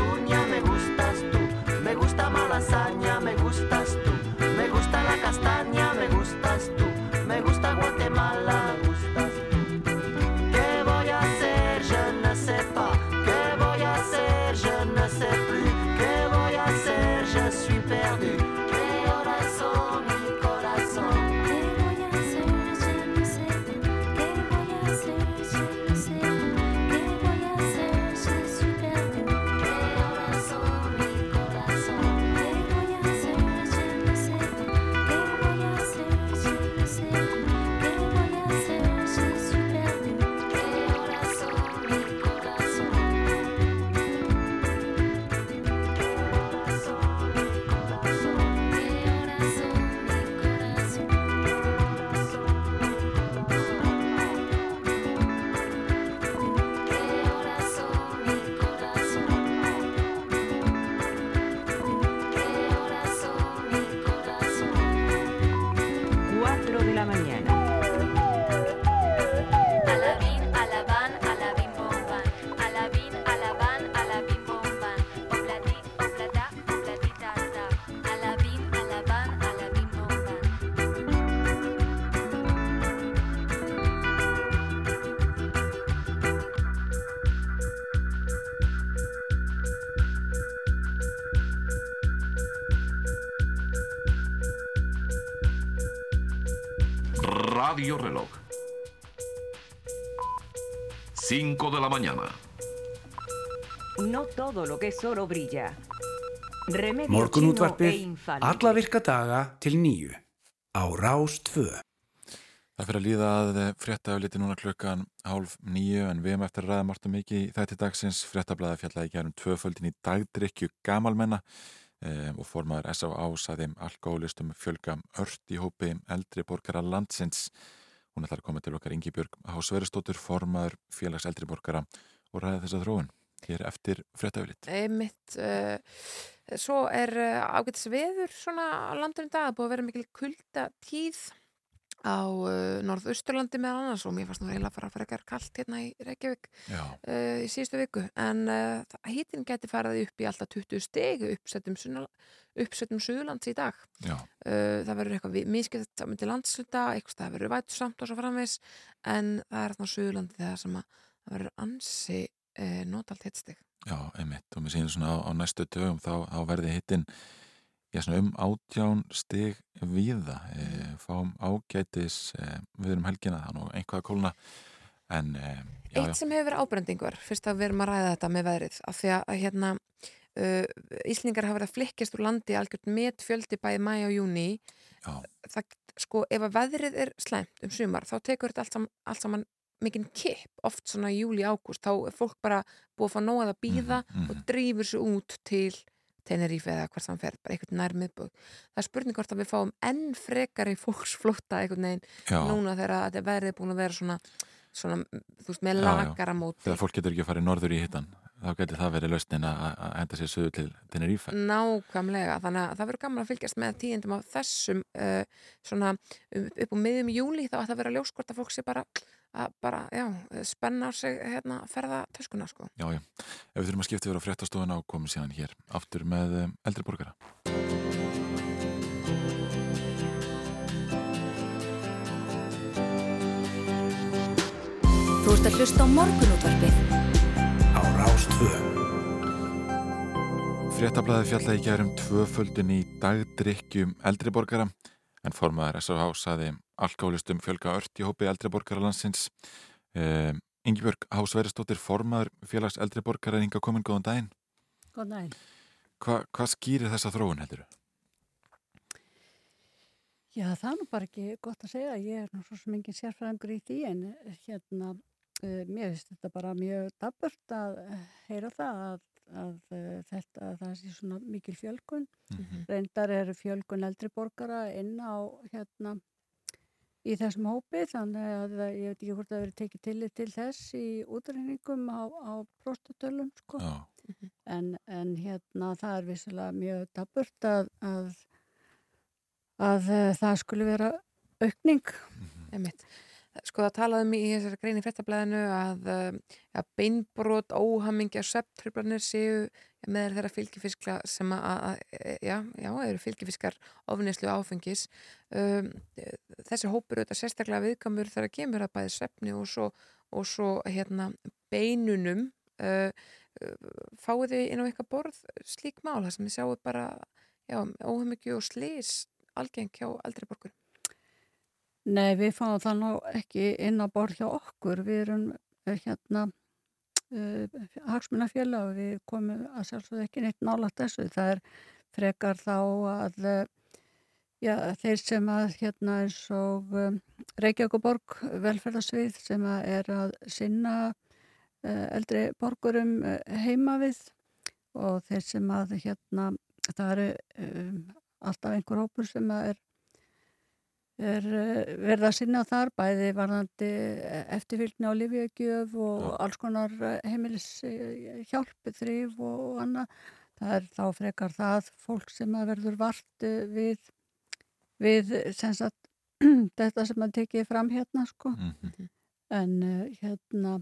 de la mañana. No todo lo que es oro brilla. E Morgunútvarpið infalível. alla virka daga til nýju á Rás 2. Það fyrir að líða að frétta af liti núna klukkan hálf nýju en við erum eftir að ræða margt og mikið í þætti dagsins fréttablaði fjallaði gerum tvöföldin í dagdrykju gamalmenna eh, og formaður S.A.A. saði alkoholistum fjölga ört í hópi eldri borgara landsins. Hún ætlar að koma til okkar Ingi Björg Hásveristóttur, formaður félags eldri borgara og ræða þessa þróun hér eftir fréttaflitt. Einmitt, uh, svo er uh, ágætis veður svona á landurinn dag, það búið að vera mikil kulda tíð á uh, norðausturlandi meðal annars og mér fannst nú eiginlega að fara að frekar kallt hérna í Reykjavík í síðustu viku. En hýtin geti farið upp í alltaf 20 steg uppsettum, sunna- uppsettum Suðurlands í dag. Uh, það verður eitthvað minnskipt saman til landsluta, eitthvað það verður vætu samt og svo framvegs en það er þarna Suðurlandi þegar sem að það verður ansi uh, notalt hittsteg Já, einmitt. Og mér sýnir svona á, á næstu dögum þá, þá verði hittin já, svona um átján stig víða, e, fáum ágætis e, við erum helgina þannig og einhvað að kólna en e, já, Eitt já, sem hefur verið ábrendingur, fyrst að við erum að ræða þetta með veðrið, af því að hérna uh, Íslingar hafa verið að flikkjast úr landi algjört met fjöldi bæði mæ og júni það, sko, ef að veðrið er slæmt um sumar, þá tekur þetta allt saman, allt saman mikinn kipp, oft svona júli ágúst, þá er fólk bara búið að fá nóg að býða mhm. og drífur sig út til Tenerife eða hvert sem fer, bara einhvern nær miðbúð það er spurning hvort að við fáum enn frekari fólksflótta einhvern veginn Já. núna þegar að þetta veðrið er búin að vera svona, svona þú veist, með já, já. lakara móti þegar fólk getur ekki að fara í norður í hittan þá getur það verið lausnin að að henda sér sögur til Tenerife. Nákvæmlega, þannig að það verður gaman að fylgjast með tíðindum af þessum uh, svona um, upp á miðjum júli þá að það vera ljóskort að fólk sé bara að bara, já, spenna á sig hérna, ferða töskuna, sko. Já, já, ef við þurfum að skipta yfir á fréttastofuna og komum síðan hér aftur með um, eldri borgara. Þú ert að hlusta á morgunútvarpið á Rás 2. Fréttablaði fjallaði gærum tvöföldin í dagdrykkjum eldri borgara en formaður SRH saði alkálistum fjölga ört í hópi eldri borgara landsins. Um, Ingibjörg Hásveristóttir, formaður félags eldri borgara er hinga komin góðan daginn. Góðan daginn. Hva, hvað skýrir þessa þróun heldur? Já, það er nú bara ekki gott að segja. Ég er nú svo sem engin sérfræðingur í því en hérna, mér finnst þetta bara mjög dabburt að eh, heyra það að að uh, þetta, að það sé svona mikil fjölgun. Mhm. Reyndar eru fjölgun eldri borgara inn á hérna í þessum hópi þannig að ég veit ekki hvort það verið tekið tillit til þess í útrenningum á, á prostatölum sko. Já. En, en hérna það er vissilega mjög daburt að, að, að það skulle vera aukning. Einmitt. Sko það talaðum í þessari grein í frettablaðinu að um, ja, beinbrot, óhamingja, söptrublanir séu með þeirra fylgifiskla sem að, að já, já, eru fylgifiskar ofnislu áfengis. Um, þessi hópur auðvitað sérstaklega viðkamur þegar kemur að bæði söpni og svo, og svo hérna, beinunum. Uh, uh, fáið þið inn á eitthvað borð slík mál, það sem þið sjáu bara já, óhamingju og slís algeng hjá eldri borgur. Nei, við fáum það nú ekki inn á borð hjá okkur. Við erum eh, hérna uh, hagsmunafélag og við komum að sjálfsögðu ekki neitt nálægt þessu. Það er frekar þá að uh, já, þeir sem að hérna eins og um, Reykjavíkuborg velferðarsvið sem að er að sinna uh, eldri borgurum heima við og þeir sem að hérna það eru um, alltaf einhver hópur sem að er er eh, verið að sinna þar bæði varðandi eftirfylgni á Lífjögjöf og alls konar heimilis hjálp, þrýf og annað. Það er þá frekar það fólk sem að verður vart eh, við, við sagt, þetta sem að tekið fram hérna sko. En uh, hérna,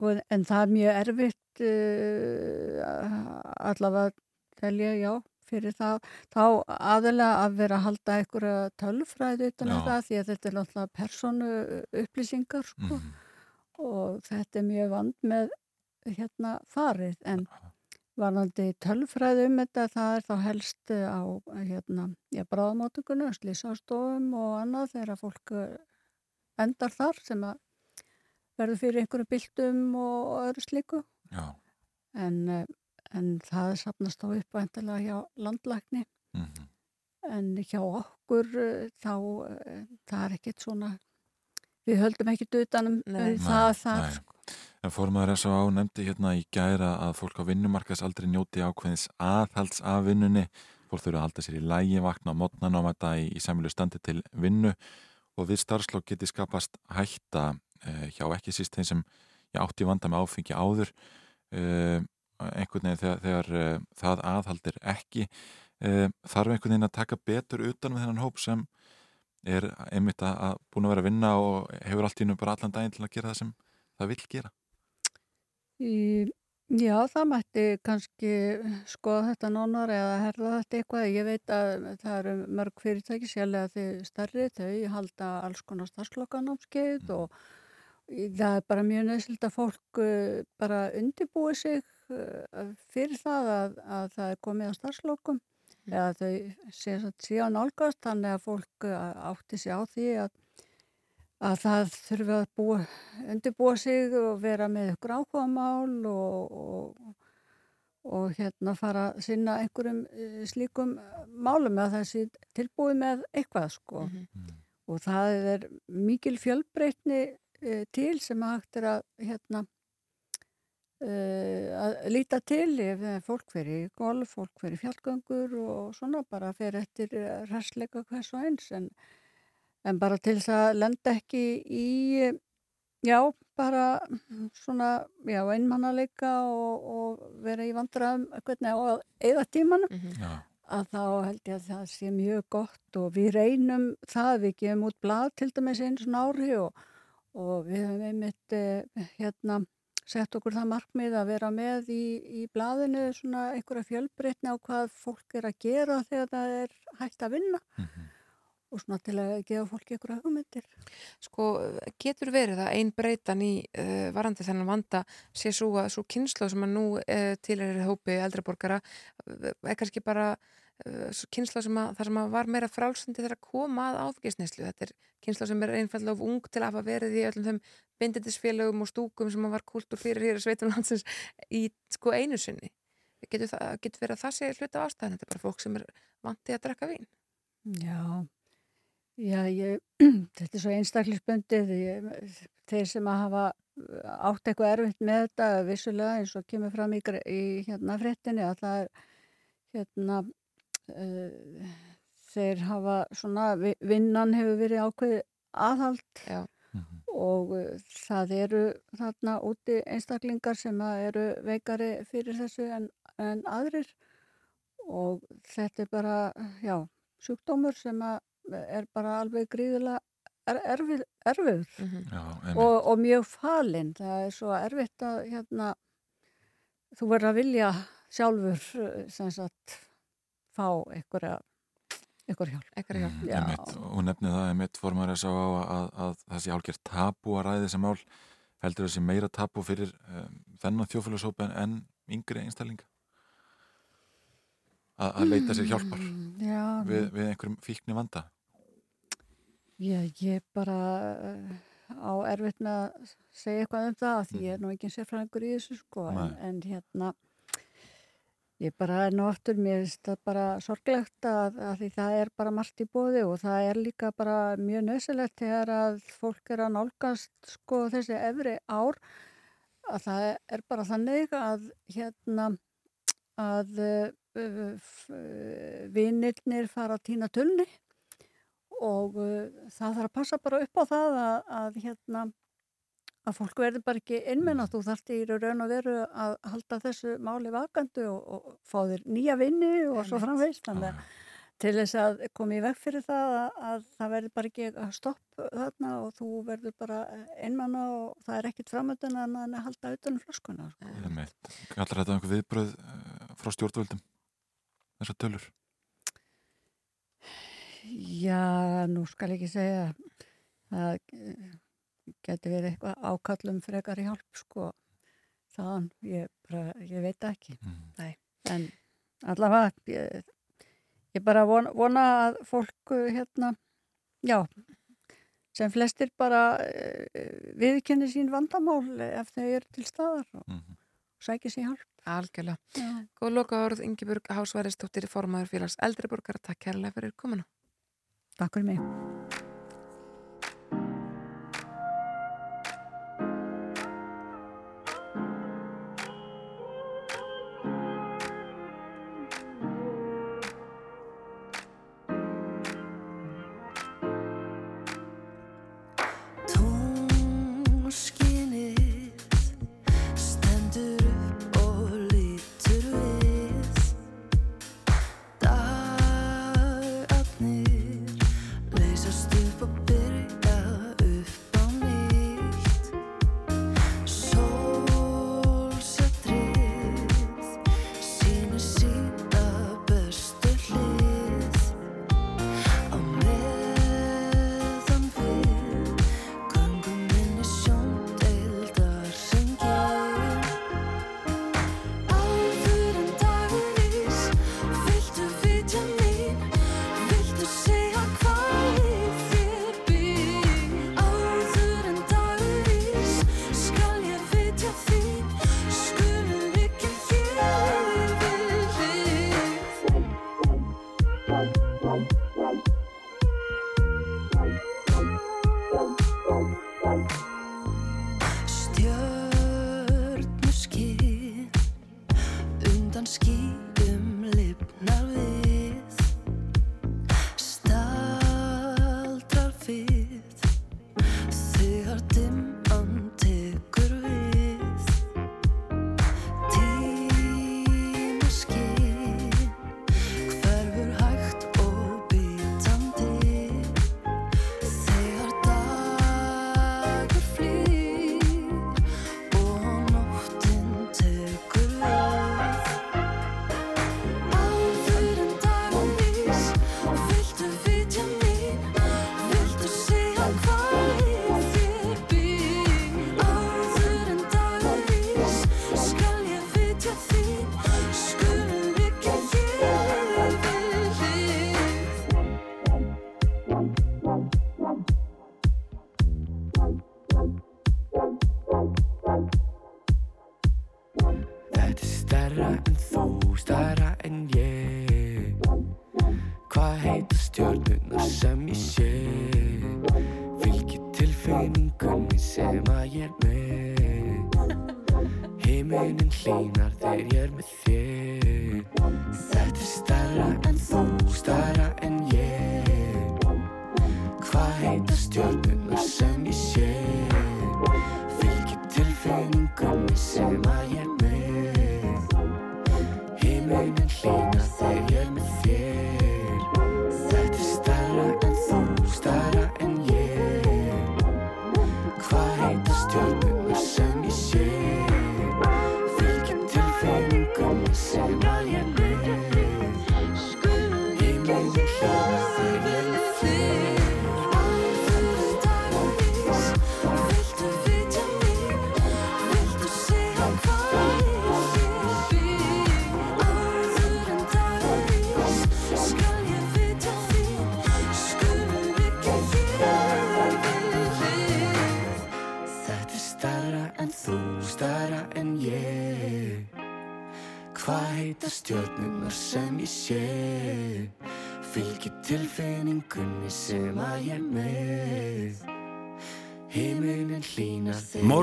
og, en það er mjög erfitt uh, allavega telja, já, fyrir það, þá aðalega að vera að halda einhverja tölfræði utan um það því að þetta er náttúrulega persónu upplýsingar sko. Og þetta er mjög vand með hérna farið. En varðandi tölfræði um þetta það er þá helst á hérna, já, bráðamáttökunum, slísastofum og annað þegar fólk eh, endar þar sem að verður fyrir einhverju byltum og öðru slíku. Já. en en það sapnast þá upp væntalega hjá landlækni Mhm. en hjá okkur eh, þá eh, það er ekkert svona við höldum ekkert utanum Nei. það Nei, þar nei. En fórmaður S.A. nefndi hérna í gæra að fólk á vinnumarkaðsaldri njóti ákveðins aðhalds af vinnunni. Fólk þurfa að halda sér í lægi, vakna á mótnan á þetta í, í sæmilu standi til vinnu og við starfslokk geti skapast hætta eh, hjá ekki síst þeim sem átti vanda með áfengi áður. Eh, einhvern veginn þegar, þegar eh, það aðhaldir ekki. Eh, þarf einhvern veginn að taka betur utan með þennan hóp sem er einmitt að, að búin að vera að vinna og hefur allt í nú bara allan daginn til að gera það sem það vill gera. Í, já, það mætti kannski skoða þetta nánar eða herða þetta eitthvað. Ég veit að það eru mörg fyrirtæki sérlega þau stærri, þau halda alls konar starfslokkanámskeið og í- það er bara mjög nöðslega að fólk uh, bara undibúi sig uh, fyrir það að, að það er komið á starfslokum eða þau sé, sé á nálgast þannig að fólk uh, átti sig á því að að það þurfi að búa, undirbúa sig og vera með ykkur áhugamál og, og, og hérna fara að sinna einhverjum eh, slíkum málum að sé tilbúið með eitthvað sko. Og það er mikil fjölbreytni eh, til sem hægt er að hérna að líta til ef eh, fólk fyrir í golf, fólk fyrir í fjallgöngur og svona bara fyrir eftir eh, hressleika hvers og eins en, en bara til þess að lenda ekki í já, bara svona, já, einmannaleika og, og vera í vandræðum hvernig á að eða tímanum Já. að þá held ég að það sé mjög gott og við reynum það, við gefum út blað til dæmis einu svona ári og, og við höfum einmitt eh, hérna sett okkur það markmið að vera með í, í blaðinu svona einhverja fjölbreytni á hvað fólk er að gera þegar það er hægt að vinna og svona til að gefa fólki einhverja hugmyndir. Sko, getur verið að ein breytan í uh, varandi þennan vanda sé svo að svo kynslu sem að nú uh, til er hópi eldriborgara uh, er kannski bara uh, kynslu sem að sem að var meira frálsundi þegar að koma að áfengisneslu. Þetta er kynslu sem er einfallega of ung til að hafa verið í öllum þeim bindindisfélögum og stúkum sem að var kultur fyrir hér í sveitum landsins í sko einu sinni. Getur, það, getur verið að það sé hluta ástæðan, þetta er bara fólk sem er vantið að drekka vín. Já, já ég, þetta er svo einstaklisbundið. Þeir sem að hafa átt eitthvað erfitt með þetta vissulega eins og kemur fram í, í hérna fréttinni að það er hérna uh, þeir hafa svona vi- vinnan hefur verið ákveð aðhald Já. og uh, það eru þarna úti einstaklingar sem að eru veikari fyrir þessu en, en aðrir og þetta er bara, já, sjúkdómur sem að er bara alveg gríðilega er, erfið, erfiður Já, einmitt. og, og mjög falinn. Það er svo erfitt að hérna, þú verður að vilja sjálfur eh, sem sagt fá einhverja einhver hjálp. Einhverja hjálp. Já. Einmitt, og nefnið það einmitt formar þess á að, að, að það sé hálfgerð tabu að ræði þessi mál heldur þessi meira tabu fyrir um, þennan þjófélagshóp en, en yngri einstaklinga að, að leita sér hjálpar Já, við, við einhverjum fíkni vanda Já, ég bara eh, á erfitt með að segja eitthvað um það því ég er nú ekki sérfræðingur í þessu sko en, en hérna ég bara er nú aftur mér finnst það bara sorglegt að, að því það er bara margt í bóði og það er líka bara mjög nöðsilegt þegar að fólk er að nálgast sko þessi efri ár að það er bara þannig að hérna að uh, vinnirnir fara að týna tulni og uh, það þarf að passa bara upp á það að, að hérna að fólk verður bara ekki innmenn að þú þarft í raun og veru að halda þessu máli vakandu og, og fá þér nýja vinni og svo framveist þannig að til þess að koma í veg fyrir það að, að það verður bara ekki að stopp þarna og þú verður bara innmanna og það er ekkit framöndun en að halda utanum flöskuna sko. Kallar þetta einhver viðbröð uh, frá stjórnvöldum þessar tölur? Já, nú skal ég ekki segja það eh, geti verið eitthvað ákallum frekar hjálp sko þaðan, ég, bara, ég veit ekki Nei. en allavega ég, ég bara vona, vona að fólk eh, hérna, já sem flestir bara uh, viðkenni sín vandamál ef þau eru til staðar og Mhm. sækja sér hjálp Algjörlega. Já. Góð loka orð Ingeborg Hásværistóttir formaður félags eldri borgar. Takk kærlega fyrir komuna. Takk fyrir mig.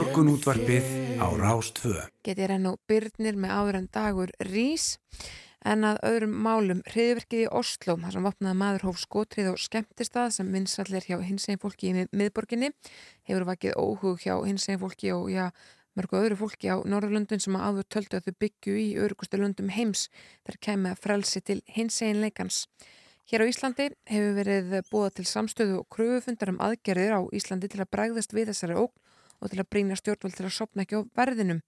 Þegar Morgun útvarpið á Rástvö. Getið er og byrnir með áður en dagur rís en að öðrum málum hriðverkið í Oslo þar sem vopnaði maður hóf skotrið og skemmtistað sem vinsallir hjá hinsegin fólki í mið- miðborginni hefur vakið óhug hjá hinsegin fólki og já, mörgu öðru fólki á Norðurlöndun sem að áður töldu að þau byggju í örugustu löndum heims þar kemur frelsi til hinsegin leikans. Hér á Íslandi hefur verið búið til samstöðu og kröfufundar um aðgerðir á Íslandi til að bregðast við þessari ógn og til að brýna stjórnvöld til að sopna ekki á verðinum.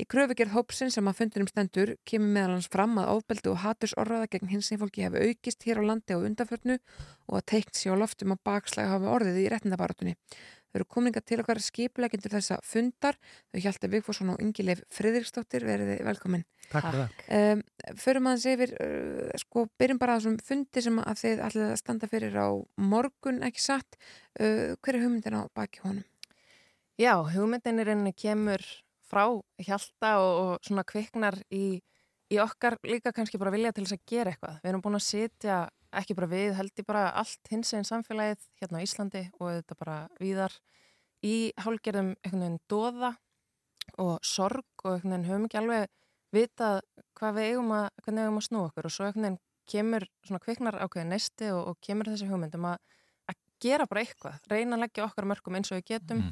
Í kröfugerð hópsinn sem að fundunum stendur kemur meðal hans fram að ofbeldi og hatursorraða gegn hins fólki hefur aukist hér á landi á undanförnu og að teikt sér á loftum að bakslæg hafa orðið í réttindabarátunni. Þau eru kominga til okkar skipulegendur þessa fundar. Þau hjálta Vigfússon og Ingileif Friðriksdóttir verið velkomin. Takk fyrir það. Um, förum aðeins yfir, uh, sko, byrjum bara að þessum fundi sem að þið að standa fyrir á morgun, ekki satt. Uh, hver er hugmyndin á baki honum? Já, hugmyndin í rauninni kemur frá hjalta og, og svona kviknar í, í okkar líka kannski bara vilja til þess að gera eitthvað. Við erum búin að sitja, ekki bara við, held ég bara allt hins einn samfélagið hérna á Íslandi og þetta bara víðar í hálgerðum einhvern veginn dóða og sorg og einhvern veginn höfum ekki alveg vitað hvað við eigum að, hvernig við eigum að snú okkur. Og svo einhvern veginn kemur svona kviknar ákveðin nesti og, og kemur þessi hugmyndum að, að gera bara eitthvað, reyna að leggja okkar mörgum eins og við getum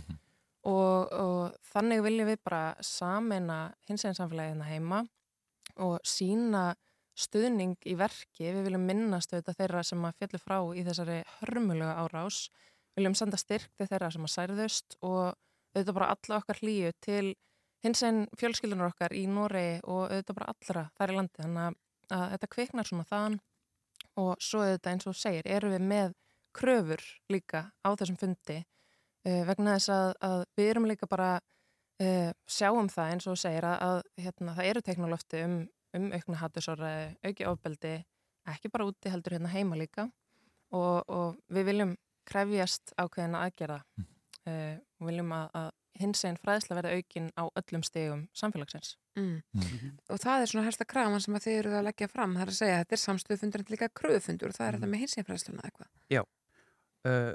og, og þannig viljum við bara sameina hins eginn samfélagið hérna heima og sína stuðning í verki, við viljum minnast auðvitað þeirra sem að fjallu frá í þessari hörmulega árás, viljum senda styrk til þeirra sem að særðust og auðvitað bara alla okkar hlýju til hins einn fjölskyldunar okkar í Noregi og auðvitað bara allra þar í landi. Þannig að, að þetta kviknar svona þann og svo auðvitað eins og segir eru við með kröfur líka á þessum fundi uh, vegna þess að, að við erum líka bara uh, sjáum það eins og segir að, að hérna, það eru teknolófti um, um aukna hattusorraði, auki ofbeldi ekki bara úti heldur hérna heima líka. Og, og við viljum krefjast ákveðina aðgerða. Uh, og viljum að, að hins einn fræðsla verði aukin á öllum stegum samfélagsins. Mm. Og það er svona helsta krafan sem að þið eruð að leggja fram, það er að segja að þetta er samstöðufundur en líka kröfufundur og það er þetta með hinsinfræðsluna eitthvað. Já, uh,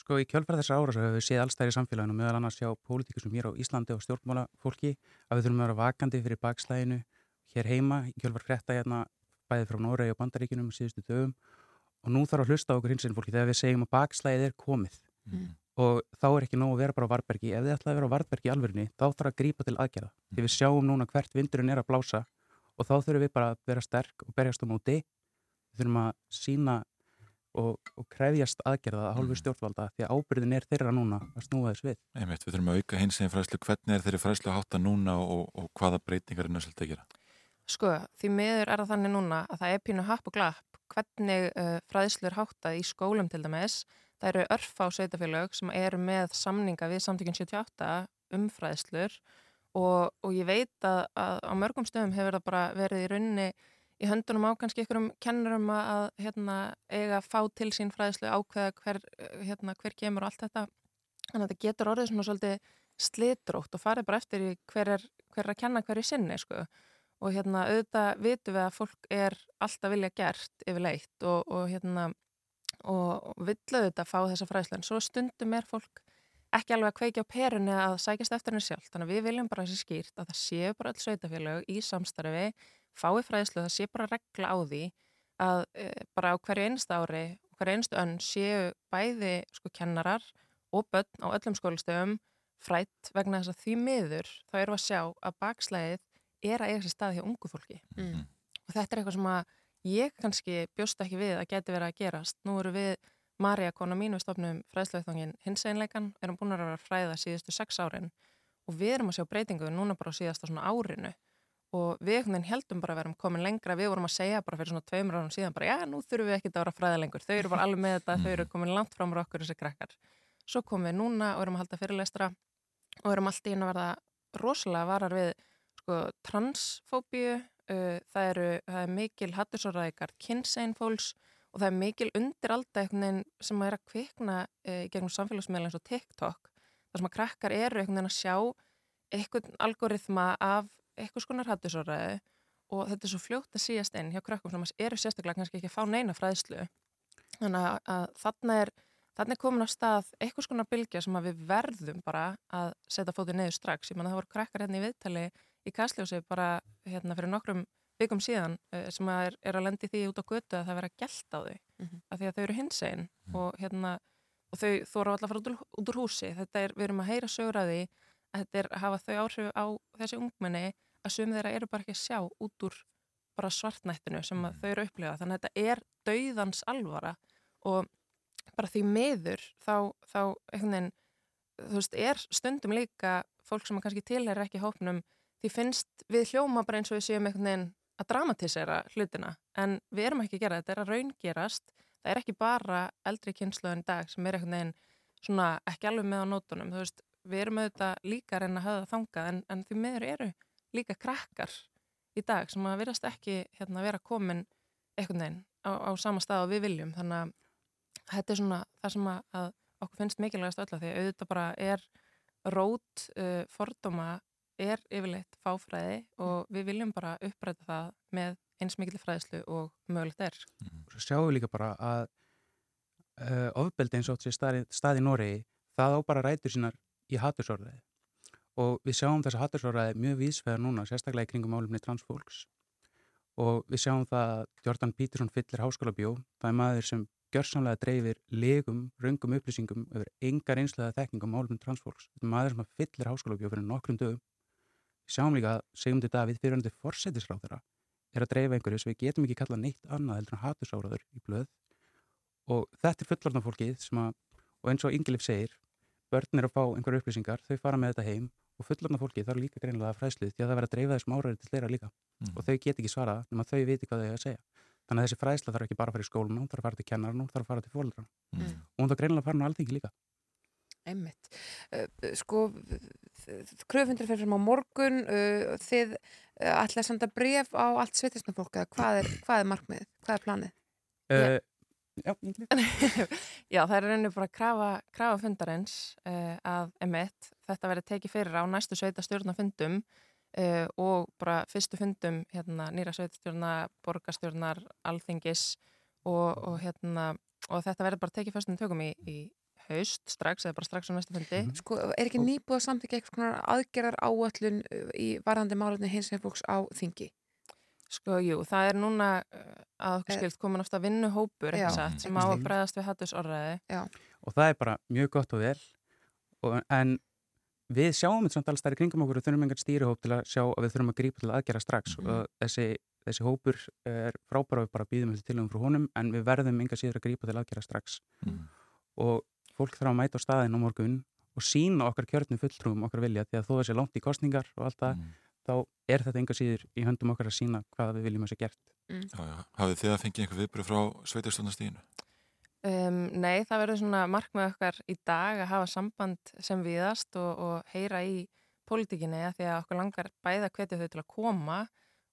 sko í kjölfæra þessar ára höfum við séð allstæðir í samfélaginu meðal annars hjá pólitíkusum hér á Íslandi og stjórnmálafólki að við þurfum að vera vakandi fyrir bakslæginu hér heima í kjölfæra frétta hérna bæði frá Noregi og Bandaríkinum síðustu dögum. Og nú þarf að hlusta okkur hinsinn fólki þegar við segjum að bakslægið er komið. Mm. og þá er ekki nóg að vera bara á Varbergi ef þið ætlaði að vera á Varbergi í alvörinni þá þarf að grípa til aðgerða. Því við sjáum núna hvert vindurinn er að blása og þá þurfum við bara að vera sterk og berjast á móti. Við þurfum að sína og, og krefjast aðgerða að hálfu stjórnvalda því að ábyrðin er þeirra núna að snúa þess við Einmitt, við þurfum að auka hins eginn fræðslu, hvernig er þeirri fræðslu að hátta núna og, og hvaða breytingar er nöðsöld að gera? Sko, því miður er það þannig núna að það er pínu happ og glapp hvernig uh, fræðslu er háttað í skólum til dæmis. Það eru örfa á sveitafélög sem eru með samninga við samtökinn 78 um fræðslur og, og ég veit að, að á mörgum stöðum hefur það bara verið í rauninni í höndunum á kannski ykkurum kennurum að, hérna, eiga að fá til sín fræðslu ákveða hver, uh, hérna, hver kemur og allt þetta. Þannig að þetta getur orðið svona svolítið slitrótt og farið bara eftir í hver er, hver er að kenna hverju sinni, sko og hérna auðvitað vitum við að fólk er alltaf vilja gert yfirleitt og, og hérna og vill auðvitað fá þessa fræðslu en svo stundum er fólk ekki alveg að kveikja á perunni að sækjast eftir henni sjálf. Þannig að við viljum bara þessi skýrt að það séu bara öll sveitafélög í samstarfi, fái fræðslu, það sé bara regla á því að e, bara á hverju einsta ári, hverju einstu önn séu bæði sko kennarar og börn á öllum skólastöfum frætt vegna þess að því miður þá erum við að sjá að bakslæðið er að eiga sér stað hjá ungu fólki. Mm. Og þetta er eitthvað sem að ég kannski bjóst ekki við að geti verið að gerast. Nú eru við Marja, kona mín við stofnum fræðsluðþangin hins einleikan, erum búin að vera að fræða síðustu sex árin og við erum að sjá breytingu núna bara á síðasta svona árinu og við einhvern veginn heldum bara að verum komin lengra, við vorum að segja bara fyrir svona tveimur árum síðan bara já, nú þurfum við ekki að vera fræða lengur, þau eru bara alveg með þetta, þau eru komin langt fram á okkur þessi krakkar. Svo komum við núna og erum að halda fyrirlestra og erum alltaf inn að verða rosalega varar við sko, transfóbíu, uh, það, eru, það er mikil hattusoræðikar kynsegin fólks og það er mikil undir alltaf einhvern veginn sem er að kvikna uh, gegnum samfélagsmiðla eins og TikTok þar sem að krakkar eru einhvern veginn að sjá einhvern algoritma af einhvers konar hattusoræði og þetta er svo fljótt að síast inn hjá krakkum sem eru sérstaklega kannski ekki að fá neina fræðslu þannig að, að þarna er Þannig er komin á stað einhvers konar bylgja sem að við verðum bara að setja fótið niður strax. Ég manna það voru krakkar hérna í viðtali í Kastljósi bara hérna fyrir nokkrum vikum síðan uh, sem að er, er að lendi því út á götu að það vera gælt á þau. Mhm. Af því að þau eru hinsegin og, hérna, og þau þóra alltaf að fara út úr, út úr húsi. Þetta er, við erum að heyra sögur að því að þetta er að hafa þau áhrif á þessi ungmenni að sumi þeirra eru bara ekki að sjá út úr bara svartnættinu sem að þau eru að upplifa. Þannig að þetta er dauðans alvara og bara því miður þá, þá veginn, þú veist, er stundum líka fólk sem kannski tilherir ekki hópnum, því finnst við hljóma bara eins og við séum einhvern veginn að dramatisera hlutina, en við erum ekki að gera þetta, er að raungerast, það er ekki bara eldri kynnslöðin dag sem er einhvern veginn svona ekki alveg með á nótunum, þú veist, við erum auðvitað líka reyna að höfða þangað, en, en því miður eru líka krakkar í dag sem að virðast ekki hérna, vera komin einhvern veginn á, á sama stað og við viljum, þannig að þetta er svona það sem að, að okkur finnst mikilvægast öll að því að auðvitað bara er rót uh, fordóma er yfirleitt fáfræði og við viljum bara uppræta það með eins mikil fræðislu og mögulegt er. Svo sjáum við líka bara að uh, ofbeldi eins og þessi staði, staði Noregi, það á bara rætur sínar í hattursorðaði og við sjáum þessa hattursorðaði mjög vísvegar núna, sérstaklega í kringum álumni transfólks og við sjáum það að Jordan Peterson fyllir háskóla bjó, það er maður sem gjörsamlega dreifir legum, raungum upplýsingum yfir engar einslega þekkningum málum transfólks. Þetta er maður sem fyllir háskólabjóð fyrir nokkrum dögum. Við sjáum líka að Sigmundur Davíð fyrirhandi forsetisráð þeirra er að dreifa einhverju sem við getum ekki kallað neitt annað heldur en hatusáraður í blöð og þetta er fullorðna fólkið sem að, og eins og Ingilif segir, börn er að fá einhverju upplýsingar, þau fara með þetta heim og fullorðna fólkið þarf líka greinilega að fræsluð því að það verður að dreifa þessum áræði til þeirra líka Mm. og þau get ekki svarað nema þau viti hvað þau eiga að segja. Þannig að þessi fræsla þarf ekki bara að fara í skólinu, hún þarf að fara til kennarinn, hún þarf að fara til fóldrarna. Mm. Og hún þarf greinilega að fara nú alþingi líka. Einmitt. Uh, sko, kröfundur fyrir fram á morgun, uh, þið uh, ætlaði að senda bref á allt sveitisna fólk, eða hvað er, hvað er markmið, hvað er planið? Uh, já. Já, það er rauninni bara að krafa, krafa fundarins uh, að emitt þetta verði tekið fyrir á næstu sveita stjórnafundum uh, og bara fyrstu fundum hérna, nýra sveitastjórna, borgarstjórnar, alþingis og, og, hérna, og þetta verði bara tekið fyrstum tökum í, í haust strax eða bara strax á næstu fundi. Sko, er ekki nýbúið að samþykja eitthvað aðgerðar áallun í varðandi málefni hins vegar fólks á þingi? Sko, jú, það er núna uh, að okkur skilt komin ofta vinnuhópur, satt, sem á að bregðast við hattus orðræði. Já. og það er bara mjög gott og vel og, en við sjáum þetta samt alls þar í kringum okkur og þurfum einhvern stýrihóp til að sjá að við þurfum að grípa til að aðgera strax og þessi, þessi hópur er frábæra við bara býðum til tilum frá honum en við verðum enga síður að grípa til að aðgera strax og fólk þarf að mæta á staðin á morgun og sína okkar kjörnum fulltrúum okkar vilja því að þó þessi langt í kostningar og allt það þá er þetta enga síður í höndum okkar að sína hvað við viljum að sé gert. Já, já. Hafið þið að fengið einhver viðbröð frá sveitarstofnastíðinu? Um, nei, það verður svona markmið okkar í dag að hafa samband sem viðast og, og heyra í pólitíkinni að því að okkur langar bæða hvetja þau til að koma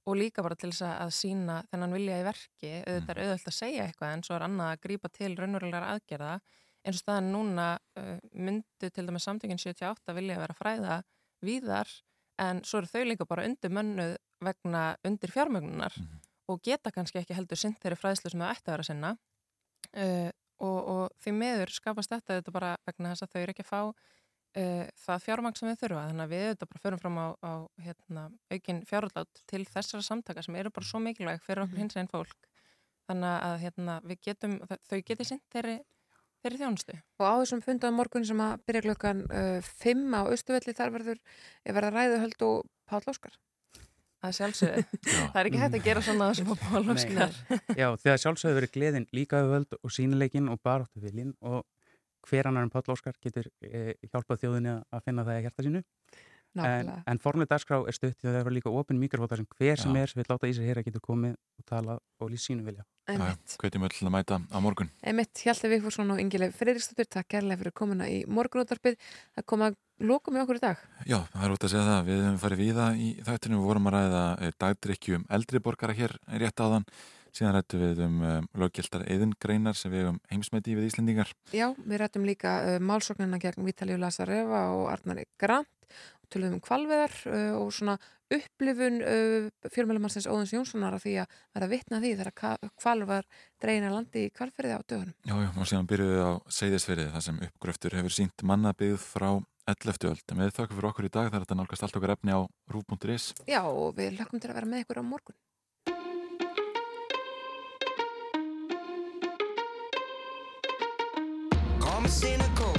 og líka bara til þess að- að sína þennan vilja í verki, auðvitað er auðvitað að segja eitthvað en svo er annað að grípa til raunverulegar aðgerða. Eins og staðan núna uh, myndu til dæmis samtökin 78 vilja vera fræða víðar en svo eru þau líka bara undir mönnuð vegna undir fjármögnunar og geta kannski ekki heldur sint þeirri fræðslu sem þau ætti að vera sinna. Uh, og, og því meður skapast þetta þetta bara vegna þess að þau eru ekki að fá uh, það fjármang sem við þurfa. Þannig að við auðvitað bara förum fram á, á hérna, aukin fjárútlát til þessara samtaka sem eru bara svo mikilvæg fyrir okkur hins einn fólk. Þannig að hérna, við getum, þau geti sinn þeirri, þeirri þjónustu Og á þessum fundaðum morgun sem að byrja klukkan uh, 5 á Östuvelli þar verður ég verða ræðuhöld og Páll Óskar. Það sjálfsögðu. Það er ekki hægt að gera svona sem að Páll Óskar. Já, þegar sjálfsögðu verið gleðin líka auðvöld og sínileikin og baráttu viljin og hver annar en Páll Óskar getur e, hjálpað þjóðinni að finna það í hjarta sínu. En, en formlega dagskrá er stutt því að það er líka opin mikrofóta sem hver sem Já. er sem vil láta í sér heyra getur komið og tala og lýst sínu vilja. Hvetjum öll að mæta á morgun. Emitt Hjalti Vigfússon og Ingileif Friðriksdóttir, takk kærlega fyrir komuna í morgunúttarpið. Það kom að lókum með okkur í dag. Já, það er út að segja það. Við höfum farið víða í þættinu. Við vorum að ræða eh, dagdrykkju um eldri borgara hér rétt áðan. Síðan rættu við um um löggildar eðingreinar sem við hefum heimsmeti við Íslendingar. Já, við rættum líka uh, málsóknina gegn Vítalíu Lasareva og Arnari Grant og töluðum um kvalveðar uh, og svona upplifun uh, fjölmjölumarsins Óðins Jónssonar af því að vera vitna að því þegar kvalvar dreina landi í kvalferði á dögunum. Já, já, og síðan byrjuðum við á Seyðisfyrði þar sem uppgröftur hefur sínt mannabið frá 11. öld. En við þakkum fyrir okkur í dag þar er þetta nálgast allt okkar efni á rúf.is. Já, og við lökum til að vera með ykkur á morgun. Call me cynical,